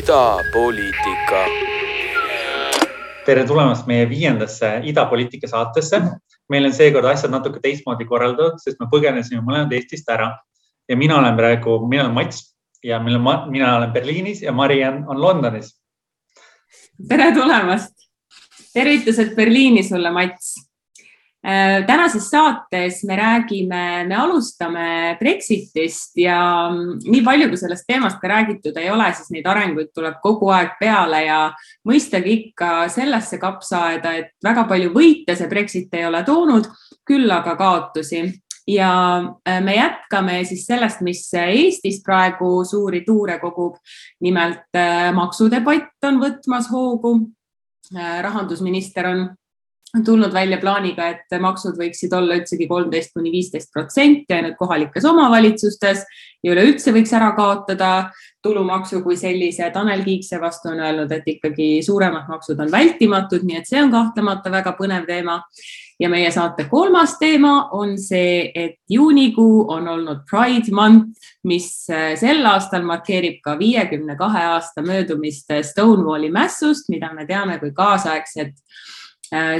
idapoliitika. tere tulemast meie viiendasse idapoliitika saatesse. meil on seekord asjad natuke teistmoodi korraldatud, sest me põgenesime mõlemad Eestist ära ja mina olen praegu, mina olen Mats ja on, mina olen Berliinis ja Mariann on Londonis. tere tulemast. tervitused Berliini sulle, Mats tänases saates me räägime, me alustame Brexitist ja mm, nii palju, kui sellest teemast ka räägitud ei ole, siis neid arenguid tuleb kogu aeg peale ja mõistagi ikka sellesse kapsaaeda, et väga palju võite see Brexit ei ole toonud, küll aga kaotusi ja äh, me jätkame siis sellest, mis Eestis praegu suuri tuure kogub. nimelt äh, maksudebatt on võtmas hoogu. rahandusminister on tulnud välja plaaniga, et maksud võiksid olla üldsegi kolmteist kuni viisteist protsenti ainult kohalikes omavalitsustes ja üleüldse võiks ära kaotada tulumaksu kui sellise. Tanel Kiik seevastu on öelnud, et ikkagi suuremad maksud on vältimatud, nii et see on kahtlemata väga põnev teema. ja meie saate kolmas teema on see, et juunikuu on olnud Pride Month, mis sel aastal markeerib ka viiekümne kahe aasta möödumist Stonewalli mässust, mida me teame kui kaasaegset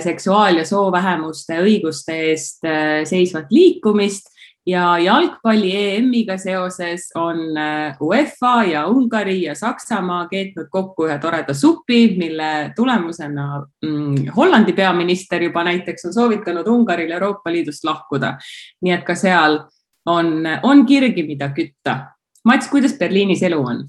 seksuaal- ja soovähemuste õiguste eest äh, seisvat liikumist ja jalgpalli EM-iga seoses on äh, UEFA ja Ungari ja Saksamaa keetnud kokku ühe toreda supi, mille tulemusena mm, Hollandi peaminister juba näiteks on soovitanud Ungaril Euroopa Liidust lahkuda. nii et ka seal on, on kirgi, mida kütta. Mats, kuidas Berliinis elu on?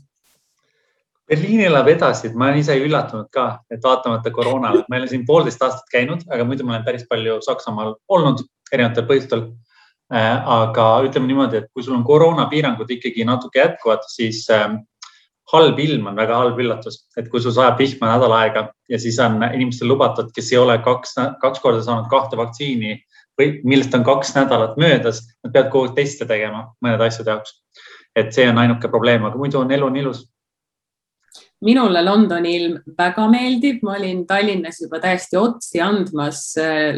Berliin elab edasi, et ma olen ise üllatunud ka, et vaatamata koroonale, ma olen siin poolteist aastat käinud, aga muidu ma olen päris palju Saksamaal olnud erinevatel põhjustel. Äh, aga ütleme niimoodi, et kui sul on koroonapiirangud ikkagi natuke jätkuvad, siis ähm, halb ilm on väga halb üllatus, et kui sul sajab vihma nädal aega ja siis on inimestel lubatud, kes ei ole kaks, kaks korda saanud kahte vaktsiini või millest on kaks nädalat möödas, nad peavad kogu aeg teste tegema mõnede asjade jaoks. et see on ainuke probleem, aga muidu on elu on ilus minule Londoni ilm väga meeldib, ma olin Tallinnas juba täiesti otsi andmas,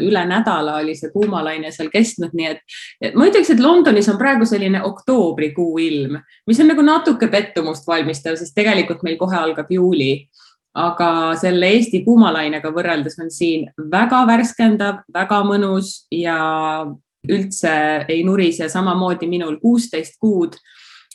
üle nädala oli see kuumalaine seal kestnud, nii et ma ütleks, et Londonis on praegu selline oktoobrikuu ilm, mis on nagu natuke pettumust valmistav, sest tegelikult meil kohe algab juuli. aga selle Eesti kuumalainega võrreldes on siin väga värskendav, väga mõnus ja üldse ei nurise, samamoodi minul kuusteist kuud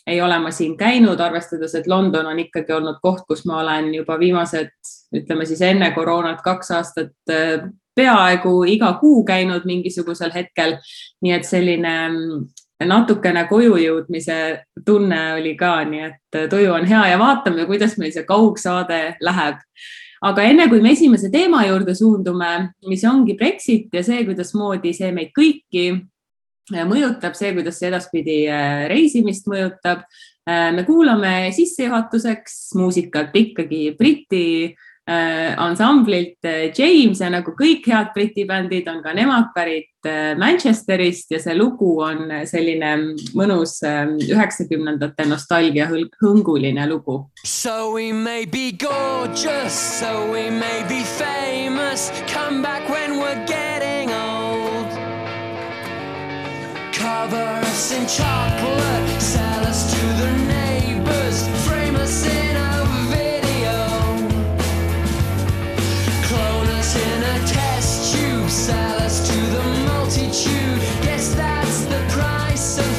ei ole ma siin käinud, arvestades, et London on ikkagi olnud koht, kus ma olen juba viimased, ütleme siis enne koroonat kaks aastat äh, peaaegu iga kuu käinud mingisugusel hetkel. nii et selline mm, natukene koju jõudmise tunne oli ka, nii et äh, tuju on hea ja vaatame, kuidas meil see kaugsaade läheb aga enne kui me esimese teema juurde suundume, mis ongi Brexit ja see, kuidasmoodi see meid kõiki mõjutab, see, kuidas see edaspidi äh, reisimist mõjutab. Äh, me kuulame sissejuhatuseks muusikat ikkagi Briti äh, ansamblilt James ja nagu kõik head Briti bändid on ka nemad pärit Manchesterist ja see lugu on selline mõnus üheksakümnendate nostalgia hõnguline lugu. So we may be gorgeous, so we may be famous, come back when we're getting old. Cover us in chocolate, sell us to the neighbors, frame us in a video, clone us in a test tube, sell us to the multitude. Guess that's the price of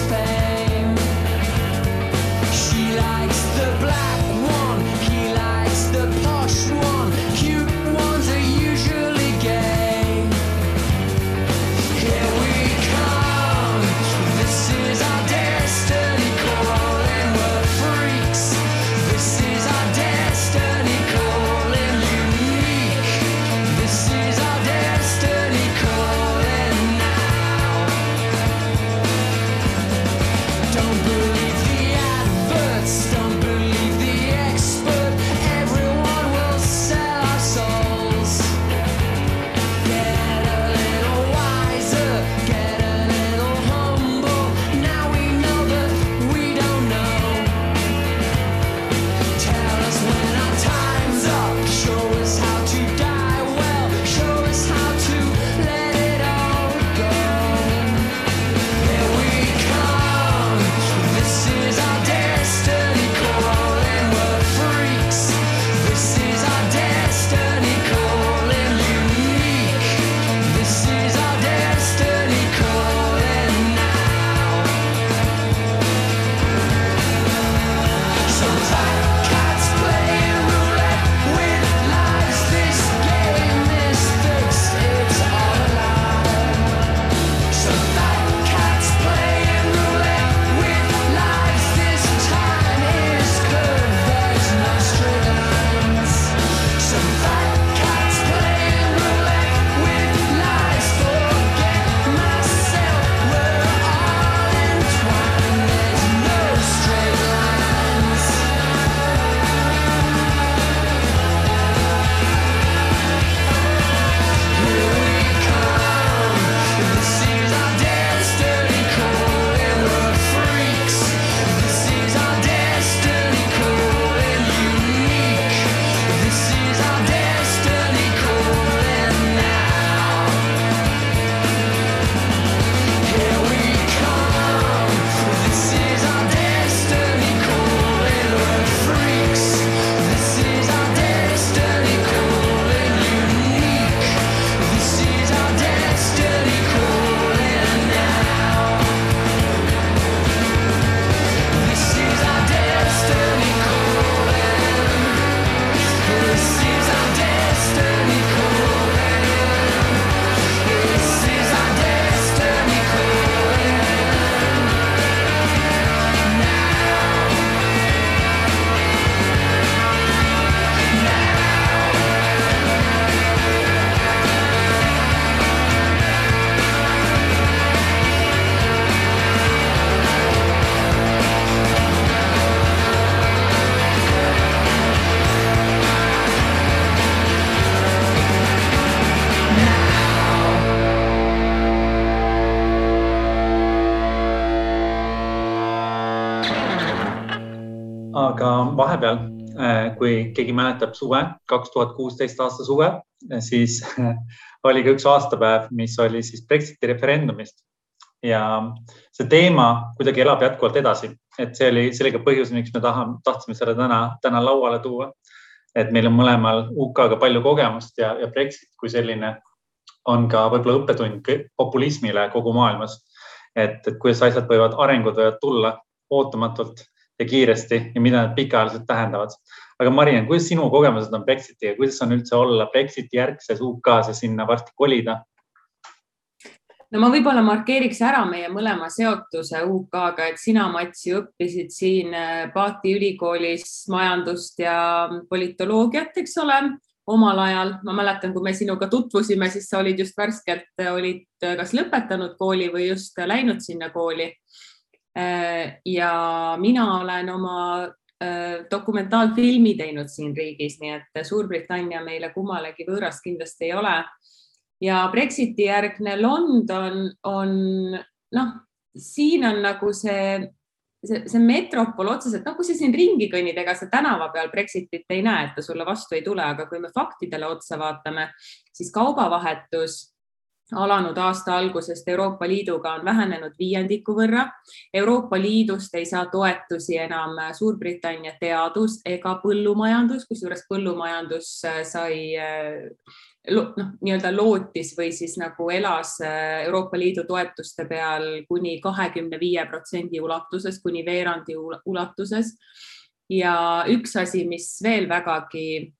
kui keegi mäletab suve, kaks tuhat kuusteist aasta suve, siis oli ka üks aastapäev, mis oli siis Brexiti referendumist ja see teema kuidagi elab jätkuvalt edasi, et see oli, ka põhjus, miks me tahame, tahtsime selle täna, täna lauale tuua. et meil on mõlemal UK-ga palju kogemust ja, ja Brexit kui selline on ka võib-olla õppetund populismile kogu maailmas. et, et kuidas asjad võivad, arengud võivad tulla ootamatult ja kiiresti ja mida need pikaajaliselt tähendavad. aga Mariann, kuidas sinu kogemused on Brexitiga, kuidas on üldse olla Brexiti järgses UK-s ja sinna varsti kolida? no ma võib-olla markeeriks ära meie mõlema seotuse UK-ga, et sina, Mats, ju õppisid siin Paati ülikoolis majandust ja politoloogiat, eks ole, omal ajal. ma mäletan, kui me sinuga tutvusime, siis sa olid just värskelt, olid kas lõpetanud kooli või just läinud sinna kooli Äh, ja mina olen oma äh, dokumentaalfilmi teinud siin riigis, nii et Suurbritannia meile kummalegi võõras kindlasti ei ole. ja Brexiti järgne London on noh, siin on nagu see, see, see metropol otseselt, noh, kui sa siin ringi kõnnid, ega sa tänava peal Brexitit ei näe, et ta sulle vastu ei tule, aga kui me faktidele otsa vaatame, siis kaubavahetus alanud aasta algusest Euroopa Liiduga on vähenenud viiendiku võrra. Euroopa Liidust ei saa toetusi enam Suurbritannia teadus ega põllumajandus, kusjuures põllumajandus äh, sai äh, noh, nii-öelda lootis või siis nagu elas äh, Euroopa Liidu toetuste peal kuni kahekümne viie protsendi ulatuses, kuni veerandi ulatuses. ja üks asi, mis veel vägagi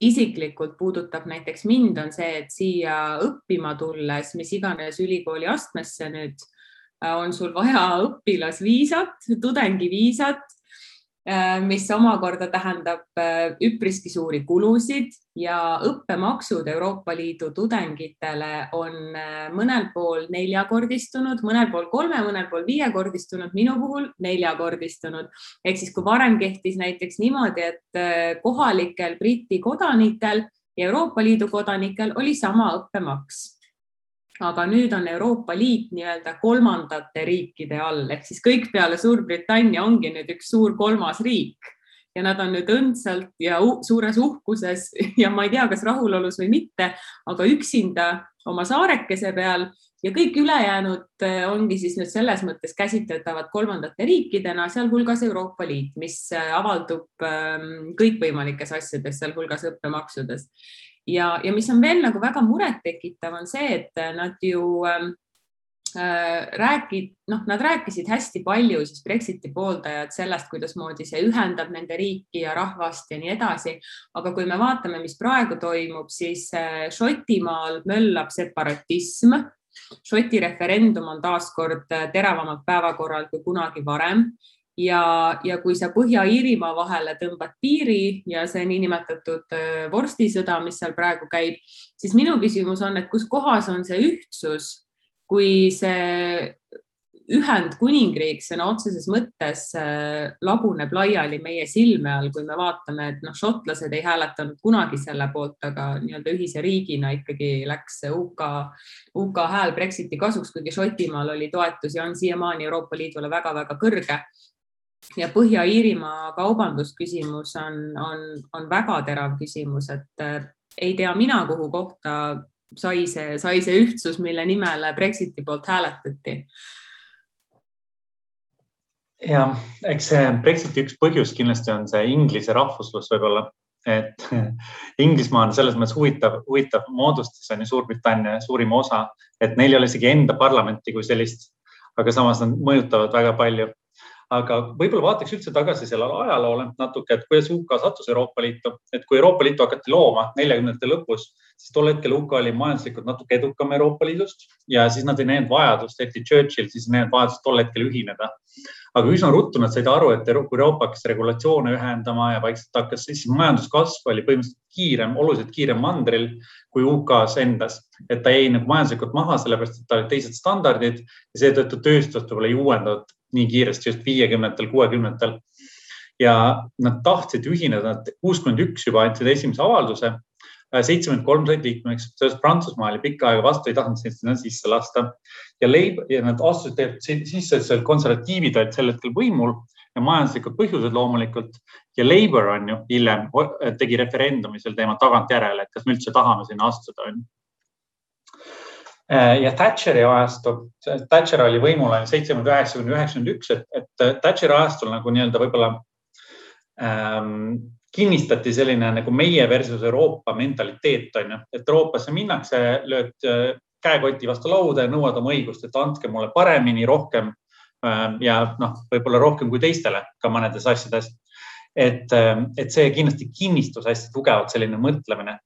isiklikult puudutab näiteks mind, on see, et siia õppima tulles, mis iganes ülikooli astmesse nüüd äh, on sul vaja õpilasviisat, tudengiviisat mis omakorda tähendab äh, üpriski suuri kulusid ja õppemaksud Euroopa Liidu tudengitele on äh, mõnel pool neljakordistunud, mõnel pool kolme, mõnel pool viiekordistunud, minu puhul neljakordistunud. ehk siis, kui varem kehtis näiteks niimoodi, et kohalikel Briti kodanikel ja Euroopa Liidu kodanikel oli sama õppemaks aga nüüd on Euroopa Liit nii-öelda kolmandate riikide all. Ehk siis kõik peale Suurbritannia ongi nüüd üks suur kolmas riik. Ja nad on nüüd õndsalt ja suures uhkuses ja ma ei tea, kas rahulolus või mitte, aga üksinda oma saarekese peal. Ja kõik ülejäänud eh, ongi siis nüüd selles mõttes käsitletavad kolmandate riikidena, sealhulgas Euroopa Liit, mis eh, avaldub ehm, kõikvõimalikes asjades, sealhulgas õppemaksudes ja, ja mis on veel nagu väga murettekitav, on see, et nad ju ähm, äh, räägid, noh, nad rääkisid hästi palju siis Brexiti pooldajad sellest, kuidasmoodi see ühendab nende riiki ja rahvast ja nii edasi. aga kui me vaatame, mis praegu toimub, siis äh, Šotimaal möllab separatism. Šoti referendum on taaskord äh, teravamalt päevakorral kui kunagi varem ja, ja kui sa Põhja-Iirimaa vahele tõmbad piiri ja see niinimetatud äh, vorstisõda, mis seal praegu käib, siis minu küsimus on, et kus kohas on see ühtsus, kui see Ühendkuningriik sõna otseses mõttes äh, laguneb laiali meie silme all, kui me vaatame, et noh, šotlased ei hääletanud kunagi selle poolt, aga nii-öelda ühise riigina ikkagi läks UK, UK hääl Brexiti kasuks, kuigi Šotimaal oli toetus ja on siiamaani Euroopa Liidule väga-väga kõrge ja Põhja-Iirimaa kaubandusküsimus on, on, on väga terav küsimus, et äh, ei tea mina, kuhu kohta sai see, sai see ühtsus, mille nimel Brexiti poolt hääletati. ja eks see Brexiti üks põhjus kindlasti on see inglise rahvuslus võib-olla, et Inglismaa on selles mõttes huvitav, huvitav moodustis on ju Suurbritannia suurim osa, et neil ei ole isegi enda parlamenti kui sellist, aga samas nad mõjutavad väga palju aga võib-olla vaataks üldse tagasi sellele ajaloole natuke, et kuidas UK sattus Euroopa Liitu, et kui Euroopa Liitu hakati looma neljakümnendate lõpus, siis tol hetkel UK oli majanduslikult natuke edukam Euroopa Liidust ja siis nad ei näinud vajadust, eriti Churchill siis ei näinud vajadust tol hetkel ühineda. aga üsna ruttu nad said aru, et kui Euroopa hakkas regulatsioone ühendama ja vaikselt hakkas, siis majanduskasv oli põhimõtteliselt kiirem, oluliselt kiirem mandril kui UK-s endas, et ta jäi nagu majanduslikult maha, sellepärast et tal olid teised standardid ja seetõttu tööstust võib-olla ei uuendatud nii kiiresti just viiekümnendatel, kuuekümnendatel. ja nad tahtsid ühineda, nad kuuskümmend üks juba andsid esimese avalduse, seitsekümmend kolm said liikmeks, sellest Prantsusmaa oli pikka aega vastu, ei tahtnud sinna sisse lasta ja leib ja nad astusid sisse, konservatiivid olid sel hetkel võimul ja majanduslikud põhjused loomulikult. ja Labour on ju hiljem tegi referendumi sel teemal tagantjärele, et kas me üldse tahame sinna astuda, on ju. ja Thatcheri ajastu, Thatcher oli võimul ainult seitsekümmend üheksa kuni üheksakümmend üks, et, et Thatcheri ajastul nagu nii-öelda võib-olla ähm, kinnistati selline nagu meie versus Euroopa mentaliteet on ju, et Euroopasse minnakse, lööd äh, käekoti vastu lauda ja nõuad oma õigust, et andke mulle paremini, rohkem ähm, ja noh, võib-olla rohkem kui teistele ka mõnedes asjades. et, ähm, et see kindlasti kinnistus hästi tugevalt selline mõtlemine.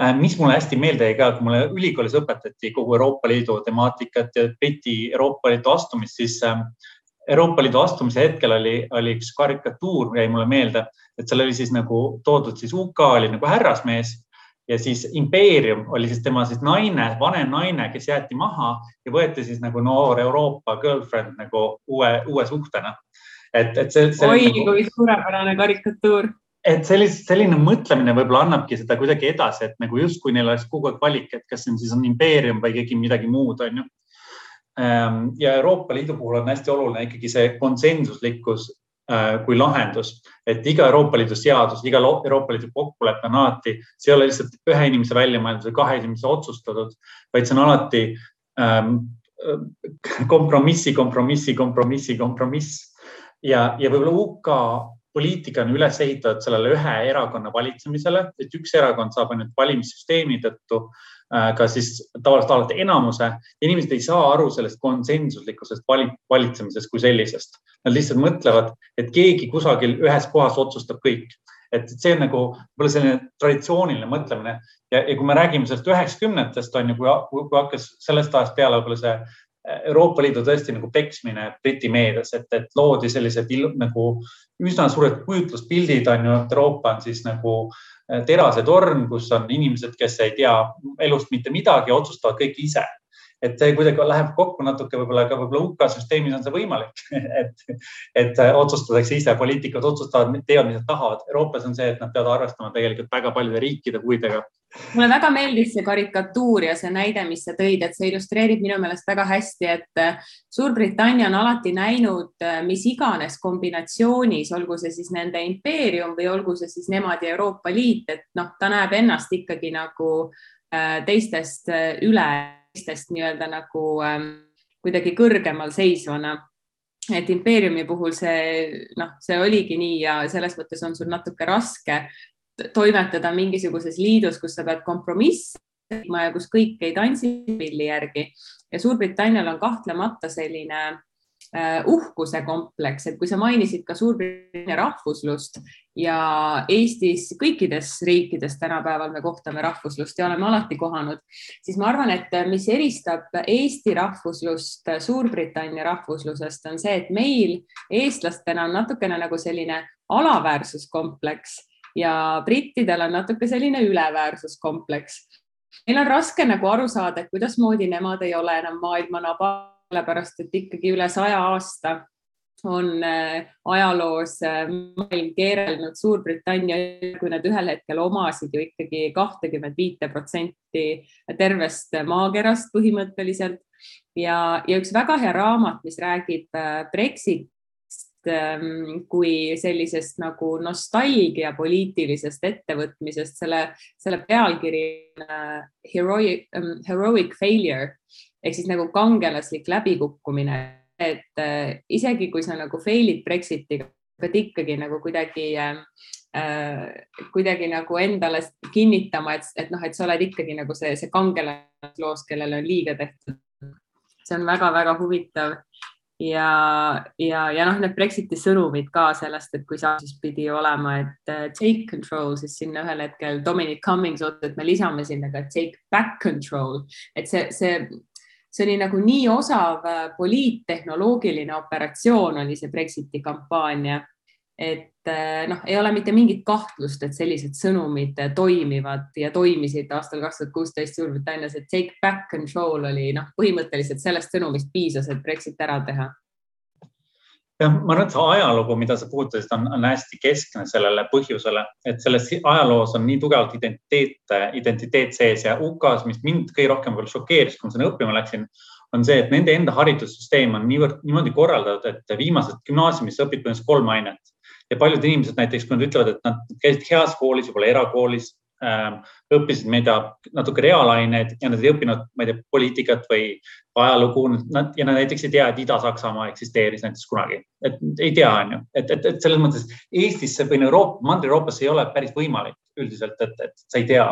Äh, mis mulle hästi meelde jäi ka, kui mulle ülikoolis õpetati kogu Euroopa Liidu temaatikat ja Briti Euroopa Liidu astumist, siis Euroopa Liidu astumise hetkel oli, oli üks karikatuur, jäi mulle meelde, et seal oli siis nagu toodud siis UK oli nagu härrasmees ja siis impeerium oli siis tema siis naine, vanem naine, kes jäeti maha ja võeti siis nagu noor Euroopa girlfriend nagu uue, uue suhtena. et, et see, see. oi nagu, kui suurepärane karikatuur. et sellist, selline mõtlemine võib-olla annabki seda kuidagi edasi, et nagu justkui neil oleks kogu aeg valik, et kas on siis on impeerium või keegi midagi muud, on ju ja Euroopa Liidu puhul on hästi oluline ikkagi see konsensuslikkus äh, kui lahendus, et iga Euroopa Liidu seadus, iga Euroopa Liidu kokkulepe on alati, see ei ole lihtsalt ühe inimese välja mõeldud või kahe inimese otsustatud, vaid see on alati ähm, kompromissi, kompromissi, kompromissi, kompromiss. ja, ja võib-olla UK poliitika on üles ehitatud sellele ühe erakonna valitsemisele, et üks erakond saab ainult valimissüsteemi tõttu Äh, ka siis tavaliselt alati enamuse. inimesed ei saa aru sellest konsensuslikkusest valitsemisest kui sellisest. Nad lihtsalt mõtlevad, et keegi kusagil ühes kohas otsustab kõik. et see on nagu võib-olla selline traditsiooniline mõtlemine ja, ja kui me räägime sellest üheksakümnendatest on ju, kui, kui hakkas sellest ajast peale võib-olla see Euroopa Liidu tõesti nagu peksmine Briti meedias, et, et loodi sellised nagu üsna suured kujutluspildid on ju, et Euroopa on siis nagu äh, terasetorn, kus on inimesed, kes ei tea elust mitte midagi, otsustavad kõik ise. et see kuidagi läheb kokku natuke võib-olla ka võib-olla UK süsteemis on see võimalik, et, et äh, otsustatakse ise, poliitikud otsustavad, teevad, mis nad tahavad. Euroopas on see, et nad peavad arvestama tegelikult väga paljude riikide huvidega mulle väga meeldis see karikatuur ja see näide, mis sa tõid, et see illustreerib minu meelest väga hästi, et äh, Suurbritannia on alati näinud äh, mis iganes kombinatsioonis, olgu see siis nende impeerium või olgu see siis nemad ja Euroopa Liit, et noh, ta näeb ennast ikkagi nagu äh, teistest üle, teistest nii-öelda nagu ähm, kuidagi kõrgemal seisvana. Et impeeriumi puhul see noh, see oligi nii ja selles mõttes on sul natuke raske toimetada mingisuguses liidus, kus sa pead kompromissi ja kus kõik ei tantsi pilli järgi. Ja Suurbritannial on kahtlemata selline uh, uhkuse kompleks, et kui sa mainisid ka Suurbritannia rahvuslust ja Eestis kõikides riikides tänapäeval me kohtame rahvuslust ja oleme alati kohanud, siis ma arvan, et mis eristab Eesti rahvuslust Suurbritannia rahvuslusest, on see, et meil eestlastena on natukene nagu selline alaväärsuskompleks ja brittidel on natuke selline üleväärsuskompleks. Neil on raske nagu aru saada, et kuidasmoodi nemad ei ole enam maailma naba, sellepärast et ikkagi üle saja aasta on äh, ajaloos äh, maailm keerelnud Suurbritannia, kui nad ühel hetkel omasid ju ikkagi kahtekümmet viite protsenti tervest maakerast põhimõtteliselt ja, ja üks väga hea raamat, mis räägib äh, Brexit Ähm, kui sellisest nagu nostalgia poliitilisest ettevõtmisest, selle, selle pealkiri äh, heroic, um, heroic failure ehk siis nagu kangelaslik läbikukkumine, et äh, isegi kui sa nagu fail'id Brexitiga, pead ikkagi nagu kuidagi äh, äh, kuidagi nagu endale kinnitama, et, et noh, et sa oled ikkagi nagu see, see kangelane loos, kellele on liiga tehtud. see on väga-väga huvitav ja, ja, ja noh, need Brexiti sõnumid ka sellest, et kui sa siis pidi olema, et uh, take control, siis sinna ühel hetkel Dominic Cummings otsustas, et me lisame sinna ka take back control, et see, see, see oli nagu nii osav äh, poliittehnoloogiline operatsioon oli see Brexiti kampaania et eh, noh, ei ole mitte mingit kahtlust, et sellised sõnumid toimivad ja toimisid aastal kaks tuhat kuusteist Suurbritannias, et take back control oli noh, põhimõtteliselt sellest sõnumist piisas, et Brexit ära teha. jah, ma arvan, et see ajalugu, mida sa puudutasid, on, on hästi keskne sellele põhjusele, et selles ajaloos on nii tugevalt identiteet, identiteet sees ja UK-s, mis mind kõige rohkem veel šokeeris, kui ma sinna õppima läksin, on see, et nende enda haridussüsteem on niivõrd niimoodi korraldatud, et viimased gümnaasiumis õpid põhimõtteliselt kolm ainet ja paljud inimesed näiteks, kui nad ütlevad, et nad käisid heas koolis, võib-olla erakoolis äh,, õppisid, ma ei tea, natuke reaalaineid ja nad ei õppinud, ma ei tea, poliitikat või ajalugu, nad ja nad näiteks ei tea, et Ida-Saksamaa eksisteeris näiteks kunagi, et ei tea, on ju, et, et, et selles mõttes Eestisse või Euroopa, Mandri-Euroopas ei ole päris võimalik üldiselt, et, et sa ei tea.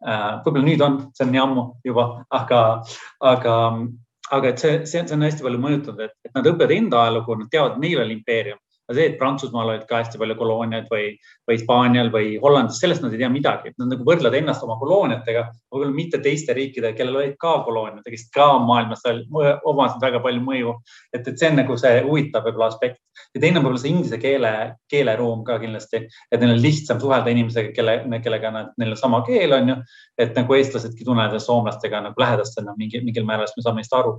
Äh,. võib-olla nüüd on, see on nii ammu juba, aga, aga aga et see, see, see on hästi palju mõjutanud, et nad õpivad enda ajalugu, nad teavad, neil oli impeerium aga see, et Prantsusmaal olid ka hästi palju kolooniaid või, või Hispaanial või Hollandis, sellest nad ei tea midagi. Nad nagu võrdlevad ennast oma kolooniatega, võib-olla mitte teiste riikidega, kellel olid ka kolooniad, kes ka maailmas omasid väga palju mõju. et, et see on nagu see huvitav võib-olla aspekt ja teine on võib-olla see inglise keele, keeleruum ka kindlasti, et neil on lihtsam suhelda inimesega, kelle, kellega nad, neil on sama keel, on ju. et nagu eestlasedki tunnevad soomlastega nagu lähedastena mingil, mingil määral, sest me saame neist aru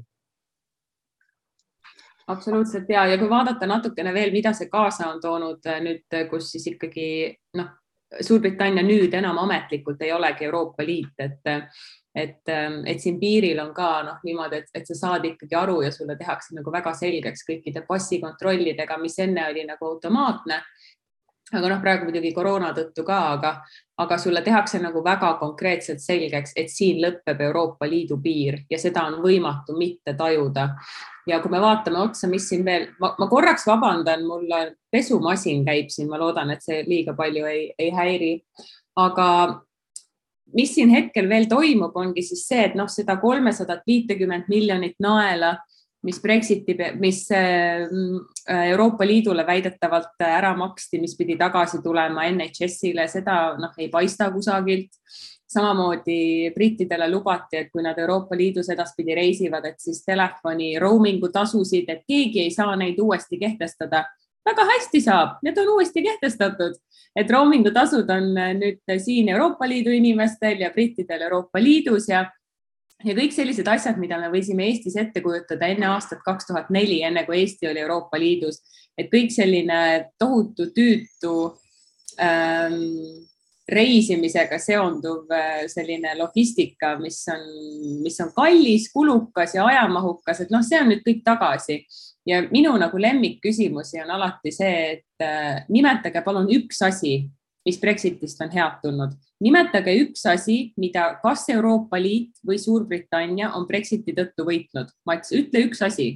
absoluutselt ja, ja kui vaadata natukene veel, mida see kaasa on toonud äh, nüüd, äh, kus siis ikkagi noh, Suurbritannia nüüd enam ametlikult ei olegi Euroopa Liit, et et, ähm, et siin piiril on ka noh, niimoodi, et, et sa saad ikkagi aru ja sulle tehakse nagu väga selgeks kõikide passikontrollidega, mis enne oli nagu automaatne aga noh, praegu muidugi koroona tõttu ka, aga, aga sulle tehakse nagu väga konkreetselt selgeks, et siin lõpeb Euroopa Liidu piir ja seda on võimatu mitte tajuda. ja kui me vaatame otsa, mis siin veel, ma korraks vabandan, mul pesumasin käib siin, ma loodan, et see liiga palju ei, ei häiri. aga mis siin hetkel veel toimub, ongi siis see, et noh, seda kolmesadat viitekümmet miljonit naela mis Brexiti, mis äh, Euroopa Liidule väidetavalt ära maksti, mis pidi tagasi tulema NHS-ile, seda noh, ei paista kusagilt. samamoodi brittidele lubati, et kui nad Euroopa Liidus edaspidi reisivad, et siis telefoni roaming'u tasusid, et keegi ei saa neid uuesti kehtestada. väga hästi saab, need on uuesti kehtestatud, et roaming'u tasud on nüüd siin Euroopa Liidu inimestel ja brittidel Euroopa Liidus ja ja kõik sellised asjad, mida me võisime Eestis ette kujutada enne aastat kaks tuhat neli, enne kui Eesti oli Euroopa Liidus, et kõik selline tohutu tüütu ähm, reisimisega seonduv äh, selline logistika, mis on, mis on kallis, kulukas ja ajamahukas, et noh, see on nüüd kõik tagasi. Ja minu nagu lemmikküsimusi on alati see, et äh, nimetage palun üks asi, mis Brexitist on head tulnud nimetage üks asi, mida kas Euroopa Liit või Suurbritannia on Brexiti tõttu võitnud. Mats, ütle üks asi.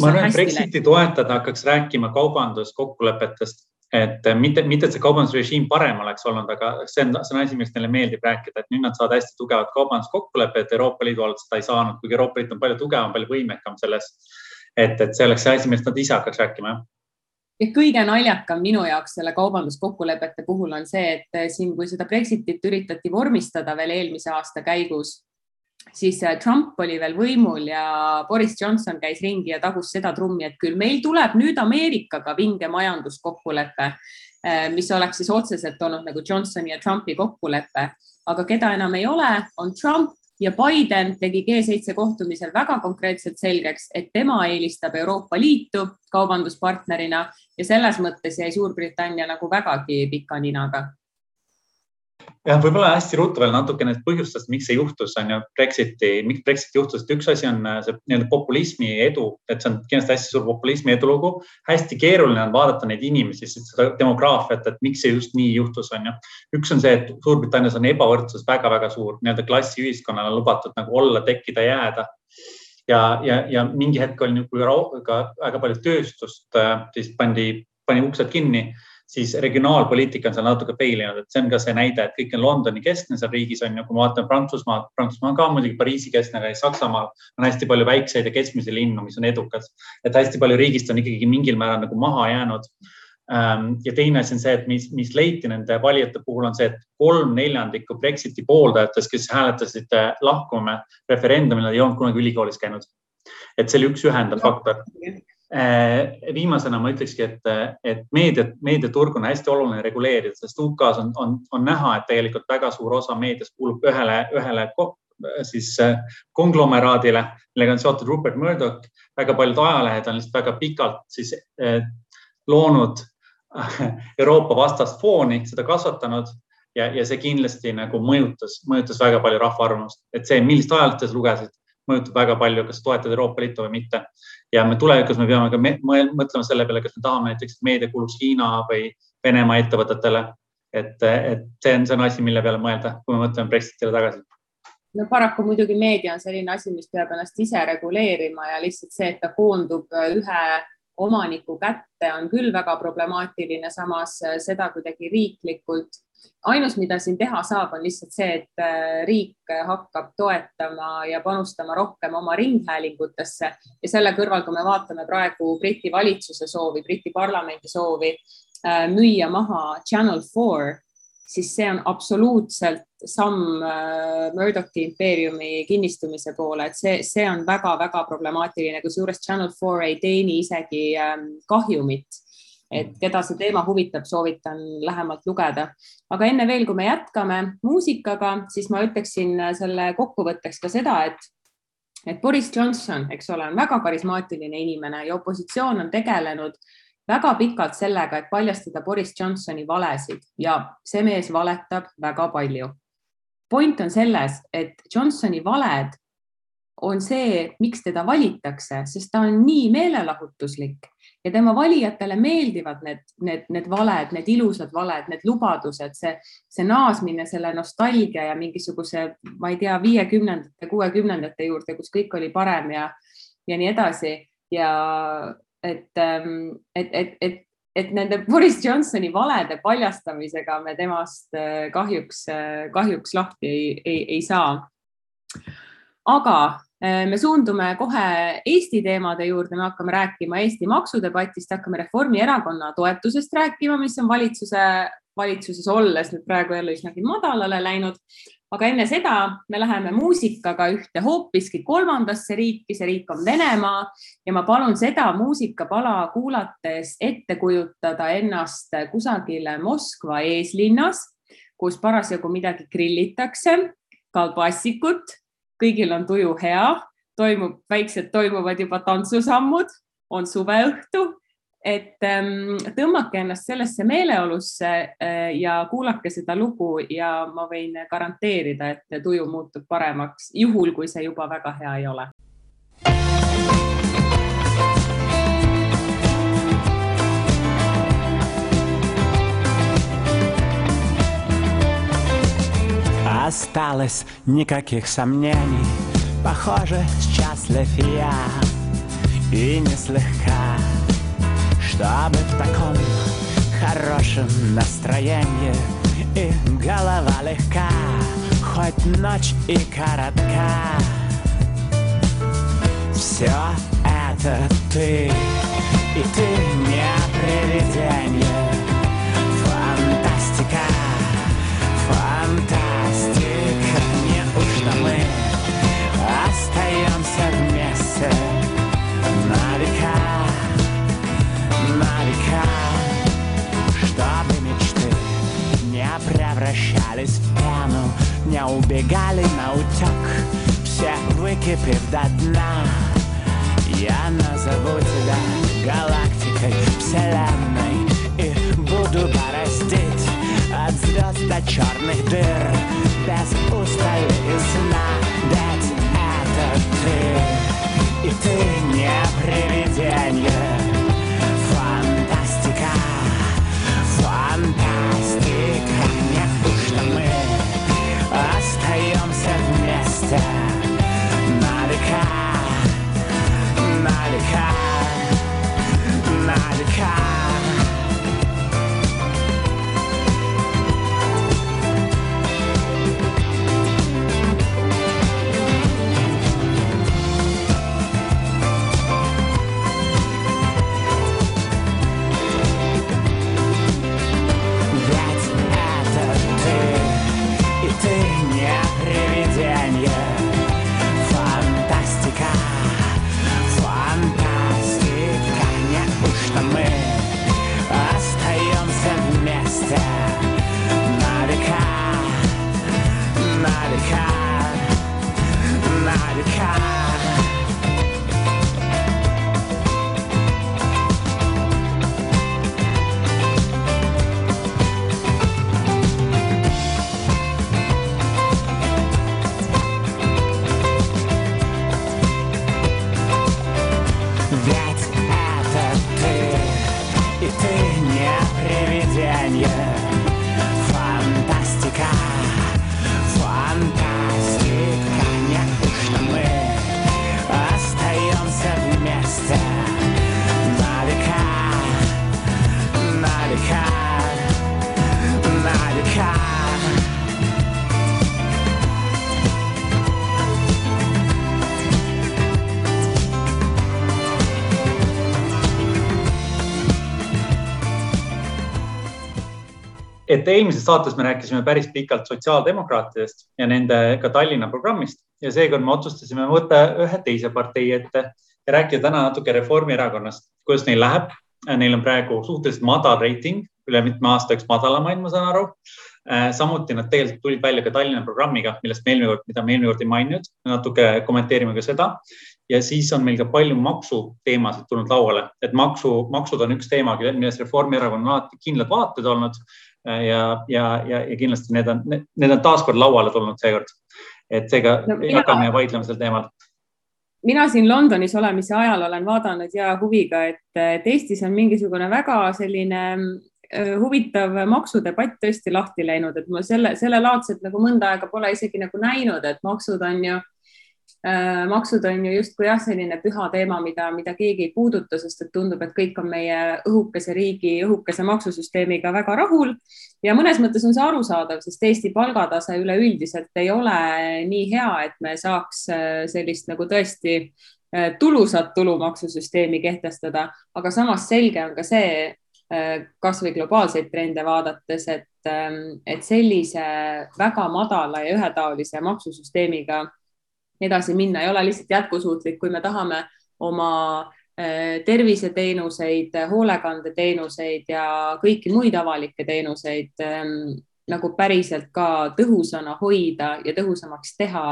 ma arvan, et Brexiti toetada hakkaks rääkima kaubanduskokkulepetest, et mitte, mitte, et see kaubandusrežiim parem oleks olnud, aga see on, see on asi, millest neile meeldib rääkida, et nüüd nad saavad hästi tugevat kaubanduskokkulepet, Euroopa Liidu alt seda ei saanud, kuigi Euroopa Liit on palju tugevam, palju võimekam selles. et, et see oleks see asi, millest nad ise hakkaks rääkima, jah ja kõige naljakam minu jaoks selle kaubanduskokkulepete puhul on see, et eh, siin, kui seda Brexitit üritati vormistada veel eelmise aasta käigus, siis eh, Trump oli veel võimul ja Boris Johnson käis ringi ja tagus seda trummi, et küll meil tuleb nüüd Ameerikaga vinge majanduskokkulepe, eh, mis oleks siis otseselt olnud nagu Johnsoni ja Trumpi kokkulepe, aga keda enam ei ole, on Trump ja Biden tegi G7 kohtumisel väga konkreetselt selgeks, et tema eelistab Euroopa Liitu kaubanduspartnerina ja selles mõttes jäi Suurbritannia nagu vägagi pika ninaga jah, võib-olla hästi ruttu veel natukene põhjustest, miks see juhtus, on ju Brexiti, miks Brexit juhtus, et üks asi on äh, see nii-öelda populismi edu, et see on kindlasti hästi suur populismi edulugu. hästi keeruline on vaadata neid inimesi, seda demograafiat, et miks see just nii juhtus, on ju. üks on see, et Suurbritannias on ebavõrdsus väga-väga suur, nii-öelda klassiühiskonnale lubatud nagu olla, tekkida, jääda ja, ja, ja mingi hetk oli nagu ka väga palju tööstust, äh, siis pandi, pani uksed kinni siis regionaalpoliitika on seal natuke fail inud, et see on ka see näide, et kõik on Londoni keskne seal riigis on ju, kui me vaatame Prantsusmaad, Prantsusmaa on ka muidugi Pariisi keskne, aga Saksamaal on hästi palju väikseid ja keskmisi linnu, mis on edukad. et hästi palju riigist on ikkagi mingil määral nagu maha jäänud. Ähm, ja teine asi on see, et mis, mis leiti nende valijate puhul on see, et kolm neljandikku Brexiti pooldajatest, kes hääletasid äh, lahkume referendumil, nad ei olnud kunagi ülikoolis käinud. et see oli üks ühendav faktor Äh, viimasena ma ütlekski, et, et meediat, meediaturg on hästi oluline reguleerida, sest UK-s on, on, on näha, et tegelikult väga suur osa meediast kuulub ühele, ühele siis äh, konglomeraadile, millega on seotud Rupert Murdoch. väga paljud ajalehed on lihtsalt väga pikalt siis eh, loonud Euroopa vastast fooni, seda kasvatanud ja, ja see kindlasti nagu mõjutas, mõjutas väga palju rahva arvamust, et see, millist ajalehte sa lugesid, mõjutab väga palju, kas toetad Euroopa Liitu või mitte. ja me tulevikus me peame ka me, mõtlema selle peale, kas me tahame näiteks, et meedia kuuluks Hiina või Venemaa ettevõtetele. et, et see on, see on asi, mille peale mõelda, kui me mõtleme Brexitile tagasi no paraku muidugi meedia on selline asi, mis peab ennast ise reguleerima ja lihtsalt see, et ta koondub ühe omaniku kätte, on küll väga problemaatiline, samas seda kuidagi riiklikult ainus, mida siin teha saab, on lihtsalt see, et äh, riik hakkab toetama ja panustama rohkem oma ringhäälingutesse. Ja selle kõrval, kui me vaatame praegu Briti valitsuse soovi, Briti parlamendi soovi äh, müüa maha Channel Four, siis see on absoluutselt samm äh, Murdochi impeeriumi kinnistumise poole, et see, see on väga-väga problemaatiline, kusjuures Channel Four ei teeni isegi ähm, kahjumit et keda see teema huvitab, soovitan lähemalt lugeda. aga enne veel, kui me jätkame muusikaga, siis ma ütleksin selle kokkuvõtteks ka seda, et et Boris Johnson, eks ole, on väga karismaatiline inimene ja opositsioon on tegelenud väga pikalt sellega, et paljastada Boris Johnsoni valesid ja see mees valetab väga palju. point on selles, et Johnsoni valed on see, miks teda valitakse, sest ta on nii meelelahutuslik ja tema valijatele meeldivad need, need, need valed, need ilusad valed, need lubadused, see, see naasmine selle nostalgia ja mingisuguse, ma ei tea, viiekümnendate, kuuekümnendate juurde, kus kõik oli parem ja, ja nii edasi ja et, ähm, et, et, et, et nende Boris Johnsoni valede paljastamisega me temast äh, kahjuks, äh, kahjuks lahti ei, ei, ei saa. aga me suundume kohe Eesti teemade juurde, me hakkame rääkima Eesti maksudebatist, hakkame Reformierakonna toetusest rääkima, mis on valitsuse, valitsuses olles nüüd praegu jälle üsnagi madalale läinud. aga enne seda me läheme muusikaga ühte hoopiski kolmandasse riiki, see riik on Venemaa ja ma palun seda muusikapala kuulates ette kujutada ennast kusagil Moskva eeslinnas, kus parasjagu midagi grillitakse, kalbassikut kõigil on tuju hea, toimub, väiksed toimuvad juba tantsusammud, on suveõhtu, et ähm, tõmmake ennast sellesse meeleolusse äh, ja kuulake seda lugu ja ma võin garanteerida, et tuju muutub paremaks, juhul kui see juba väga hea ei ole. Осталось никаких сомнений. Похоже, счастлив я и не слегка. Чтобы в таком хорошем настроении И голова легка, хоть ночь и коротка. Все это ты, и ты не привидение. Фантастика, фантастика что мы остаемся вместе. На века, на века, чтобы мечты не превращались в пену, не убегали на утек, все выкипев до дна. Я назову тебя галактикой, вселенной и буду бороздить звезд до черных дыр. Без устали и сна Ведь это ты, и ты не привидение et eelmises saates me rääkisime päris pikalt sotsiaaldemokraatidest ja nende ka Tallinna programmist ja seekord me otsustasime võtta ühe teise partei ette ja rääkida täna natuke Reformierakonnast, kuidas neil läheb. Neil on praegu suhteliselt madal reiting, üle mitme aasta üks madalamaid, ma saan aru. samuti nad tegelikult tulid välja ka Tallinna programmiga, millest me eelmine kord, mida me eelmine kord ei maininud, natuke kommenteerime ka seda. ja siis on meil ka palju maksuteemasid tulnud lauale, et maksu, maksud on üks teema, milles Reformierakonnal on alati kindlad vaated olnud ja, ja, ja, ja kindlasti need on, need on taaskord lauale tulnud seekord. et seega no, ei hakka me vaidlema sel teemal mina siin Londonis olemise ajal olen vaadanud ja huviga, et, Eestis on mingisugune väga selline äh, huvitav maksudebatt tõesti lahti läinud, et ma selle, sellelaadset nagu mõnda aega pole isegi nagu näinud, et maksud on ju Äh, maksud on ju justkui jah, selline püha teema, mida, mida keegi ei puuduta, sest et tundub, et kõik on meie õhukese riigi, õhukese maksusüsteemiga väga rahul. Ja mõnes mõttes on see arusaadav, sest Eesti palgatase üleüldiselt ei ole nii hea, et me saaks äh, sellist nagu tõesti äh, tulusat tulumaksusüsteemi kehtestada, aga samas selge on ka see, kasvõi globaalseid trende vaadates, et, ähm, et sellise väga madala ja ühetaolise maksusüsteemiga edasi minna, ei ole lihtsalt jätkusuutlik, kui me tahame oma äh, terviseteenuseid, hoolekandeteenuseid ja kõiki muid avalikke teenuseid ähm, nagu päriselt ka tõhusana hoida ja tõhusamaks teha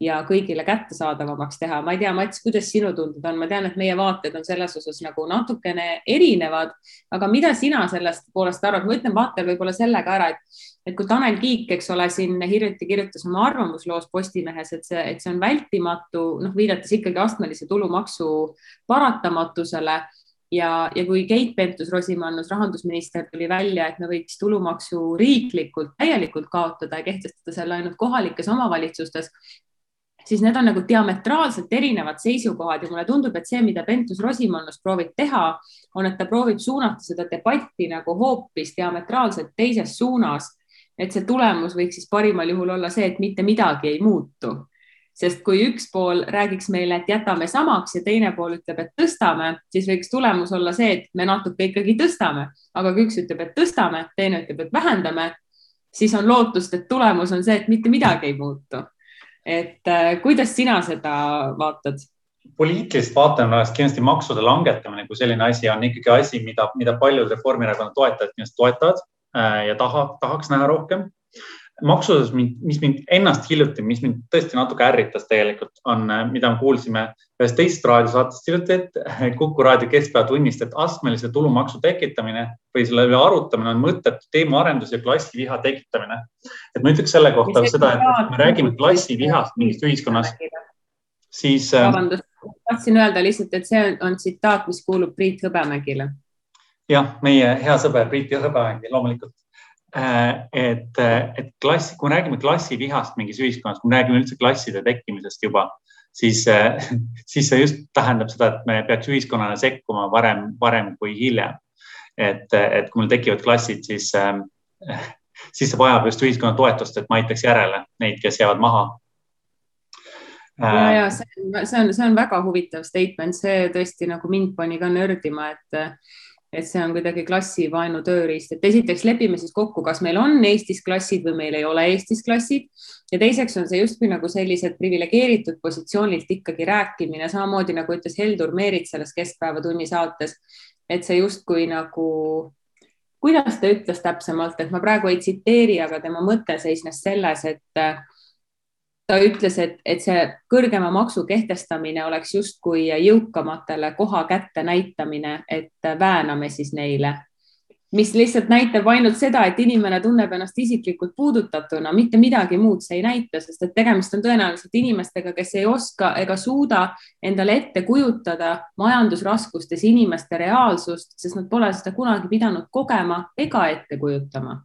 ja kõigile kättesaadavamaks teha. ma ei tea, Mats, kuidas sinu tunded on, ma tean, et meie vaated on selles osas nagu natukene erinevad, aga mida sina sellest poolest arvad, ma ütlen vaatajale võib-olla selle ka ära, et, et kui Tanel Kiik, eks ole, siin hiljuti kirjutas oma arvamusloos Postimehes, et see, et see on vältimatu, noh, viidates ikkagi astmelise tulumaksu paratamatusele. Ja, ja kui Keit Pentus-Rosimannus, rahandusminister, tuli välja, et me võiks tulumaksu riiklikult täielikult kaotada ja kehtestada selle ainult kohalikes omavalitsustes, siis need on nagu diametraalselt erinevad seisukohad ja mulle tundub, et see, mida Pentus-Rosimannus proovib teha, on, et ta proovib suunata seda debatti nagu hoopis diametraalselt teises suunas. et see tulemus võiks siis parimal juhul olla see, et mitte midagi ei muutu sest kui üks pool räägiks meile, et jätame samaks ja teine pool ütleb, et tõstame, siis võiks tulemus olla see, et me natuke ikkagi tõstame, aga kui üks ütleb, et tõstame, teine ütleb, et vähendame, siis on lootust, et tulemus on see, et mitte midagi ei muutu et äh, kuidas sina seda vaatad? poliitilist vaatenurgast kindlasti maksude langetamine kui selline asi on ikkagi asi, mida, mida paljud Reformierakonna toetajad kindlasti toetavad äh, ja taha, tahaks näha rohkem maksudes, mis mind ennast hiljuti, mis mind tõesti natuke ärritas tegelikult, on, äh, mida me kuulsime ühest teisest raadiosaatest hiljuti, et Kuku raadio keskpäevatunnist, et astmelise tulumaksu tekitamine või selle üle arutamine on mõttetu teemaarendus ja klassiviha tekitamine. et ma ütleks selle kohta mis seda, et me räägime klassivihast mingist ühiskonnas, siis. Äh, vabandust, tahtsin öelda lihtsalt, et see on tsitaat, mis kuulub Priit Hõbemägile. jah, meie hea sõber Priit Hõbemägi loomulikult Äh, et, äh, et klass, kui me räägime klassivihast mingis ühiskonnas, kui me räägime üldse klasside tekkimisest juba, siis, äh, siis see just tähendab seda, et me peaks ühiskonnana sekkuma varem, varem kui hiljem. et, et kui meil tekivad klassid, siis, siis see vajab just ühiskonna toetust, et ma aitaks järele neid, kes jäävad maha ja, ja see on, see on, see on väga huvitav statement, see tõesti nagu mind pani ka nördima, et et see on kuidagi klassivaenu tööriist, et esiteks lepime siis kokku, kas meil on Eestis klassid või meil ei ole Eestis klassid. Ja teiseks on see justkui nagu sellised priviligeeritud positsioonilt ikkagi rääkimine, samamoodi nagu ütles Heldur Meerit selles Keskpäevatunni saates, et see justkui nagu kuidas ta ütles täpsemalt, et ma praegu ei tsiteeri, aga tema mõte seisnes selles, et ta ütles, et, et see kõrgema maksu kehtestamine oleks justkui jõukamatele koha kätte näitamine, et vääname siis neile, mis lihtsalt näitab ainult seda, et inimene tunneb ennast isiklikult puudutatuna, mitte midagi muud see ei näita, sest et tegemist on tõenäoliselt inimestega, kes ei oska ega suuda endale ette kujutada majandusraskustes inimeste reaalsust, sest nad pole seda kunagi pidanud kogema ega ette kujutama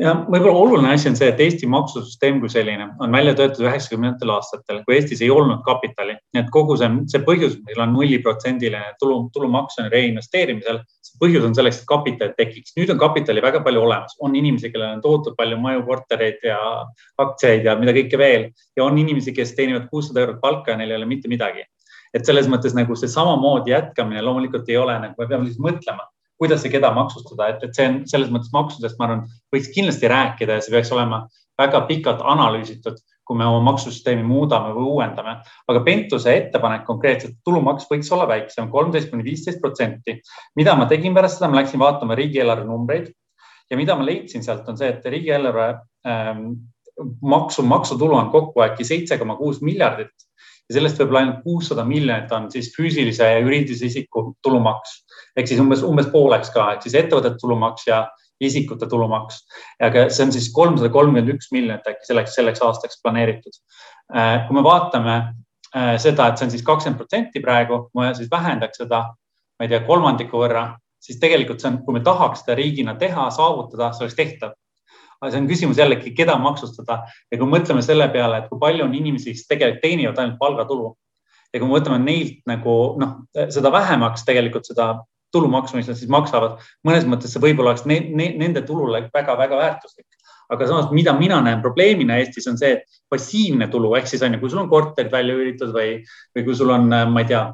ja võib-olla oluline asi on see, et Eesti maksusüsteem kui selline on välja töötatud üheksakümnendatel aastatel, kui Eestis ei olnud kapitali, nii et kogu see, see põhjus, meil on nulliprotsendiline tulu, tulumaks on reinvesteerimisel, põhjus on selleks, et kapital tekiks. nüüd on kapitali väga palju olemas, on inimesi, kellel on tohutult palju maju, kortereid ja aktsiaid ja mida kõike veel ja on inimesi, kes teenivad kuussada eurot palka ja neil ei ole mitte midagi. et selles mõttes nagu see samamoodi jätkamine loomulikult ei ole nagu, me peame lihtsalt mõtlema kuidas ja keda maksustada, et, et see on selles mõttes maksudest, ma arvan, võiks kindlasti rääkida ja see peaks olema väga pikalt analüüsitud, kui me oma maksusüsteemi muudame või uuendame. aga Pentuse ettepanek konkreetselt, tulumaks võiks olla väiksem, kolmteist kuni viisteist protsenti. mida ma tegin pärast seda, ma läksin vaatama riigieelarve numbreid ja mida ma leidsin sealt on see, et riigieelarve ähm, maksu, maksutulu on kokku äkki seitse koma kuus miljardit ja sellest võib-olla ainult kuussada miljonit on siis füüsilise ja juriidilise isiku tulumaks ehk siis umbes, umbes pooleks ka, ehk siis ettevõtete tulumaks ja isikute tulumaks. aga see on siis kolmsada kolmkümmend üks miljonit äkki selleks, selleks aastaks planeeritud. Äh, kui me vaatame äh, seda, et see on siis kakskümmend protsenti praegu, me siis vähendaks seda, ma ei tea, kolmandiku võrra, siis tegelikult see on, kui me tahaks seda riigina teha, saavutada, see oleks tehtav aga see on küsimus jällegi, keda maksustada ja kui mõtleme selle peale, et kui palju on inimesi, kes tegelikult teenivad ainult palgatulu ja kui me võtame neilt nagu noh, seda vähemaks tegelikult seda tulumaksu, mis nad siis maksavad. mõnes mõttes see võib-olla oleks ne, ne, nende tulule väga-väga väärtuslik. Aga samas, mida mina näen probleemina Eestis on see, et passiivne tulu ehk siis on ju, kui sul on korterid välja üüritud või, või kui sul on, ma ei tea,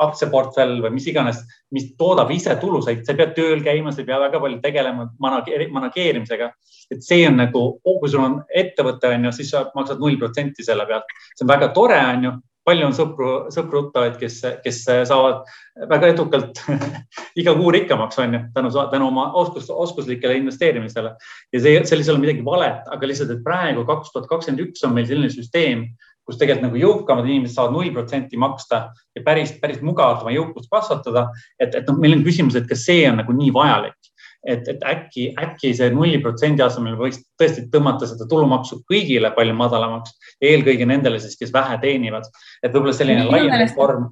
aktsiaportfell või mis iganes, mis toodab ise tulu, sa ei, pea tööl käima, sa ei pea väga palju tegelema manageerimisega. et see on nagu, kui sul on ettevõte, on ju, siis sa maksad null protsenti selle pealt. see on väga tore, on ju, palju on sõpru, sõpru-tuttavaid, kes, kes saavad väga edukalt iga kuu rikkamaks, on ju, tänu, tänu oma oskus, oskuslikele investeerimisele. ja see, selles ei ole midagi valet, aga lihtsalt, et praegu kaks tuhat kakskümmend üks on meil selline süsteem, kus tegelikult nagu jõukamad inimesed saavad null protsenti maksta ja päris, päris mugavalt oma jõukust kasvatada. et, et noh, meil on küsimus, et kas see on nagu nii vajalik et, et äkki, äkki see nulli protsendi asemel võiks tõesti tõmmata seda tulumaksu kõigile palju madalamaks, eelkõige nendele siis, kes vähe teenivad, et võib-olla selline laiem reform.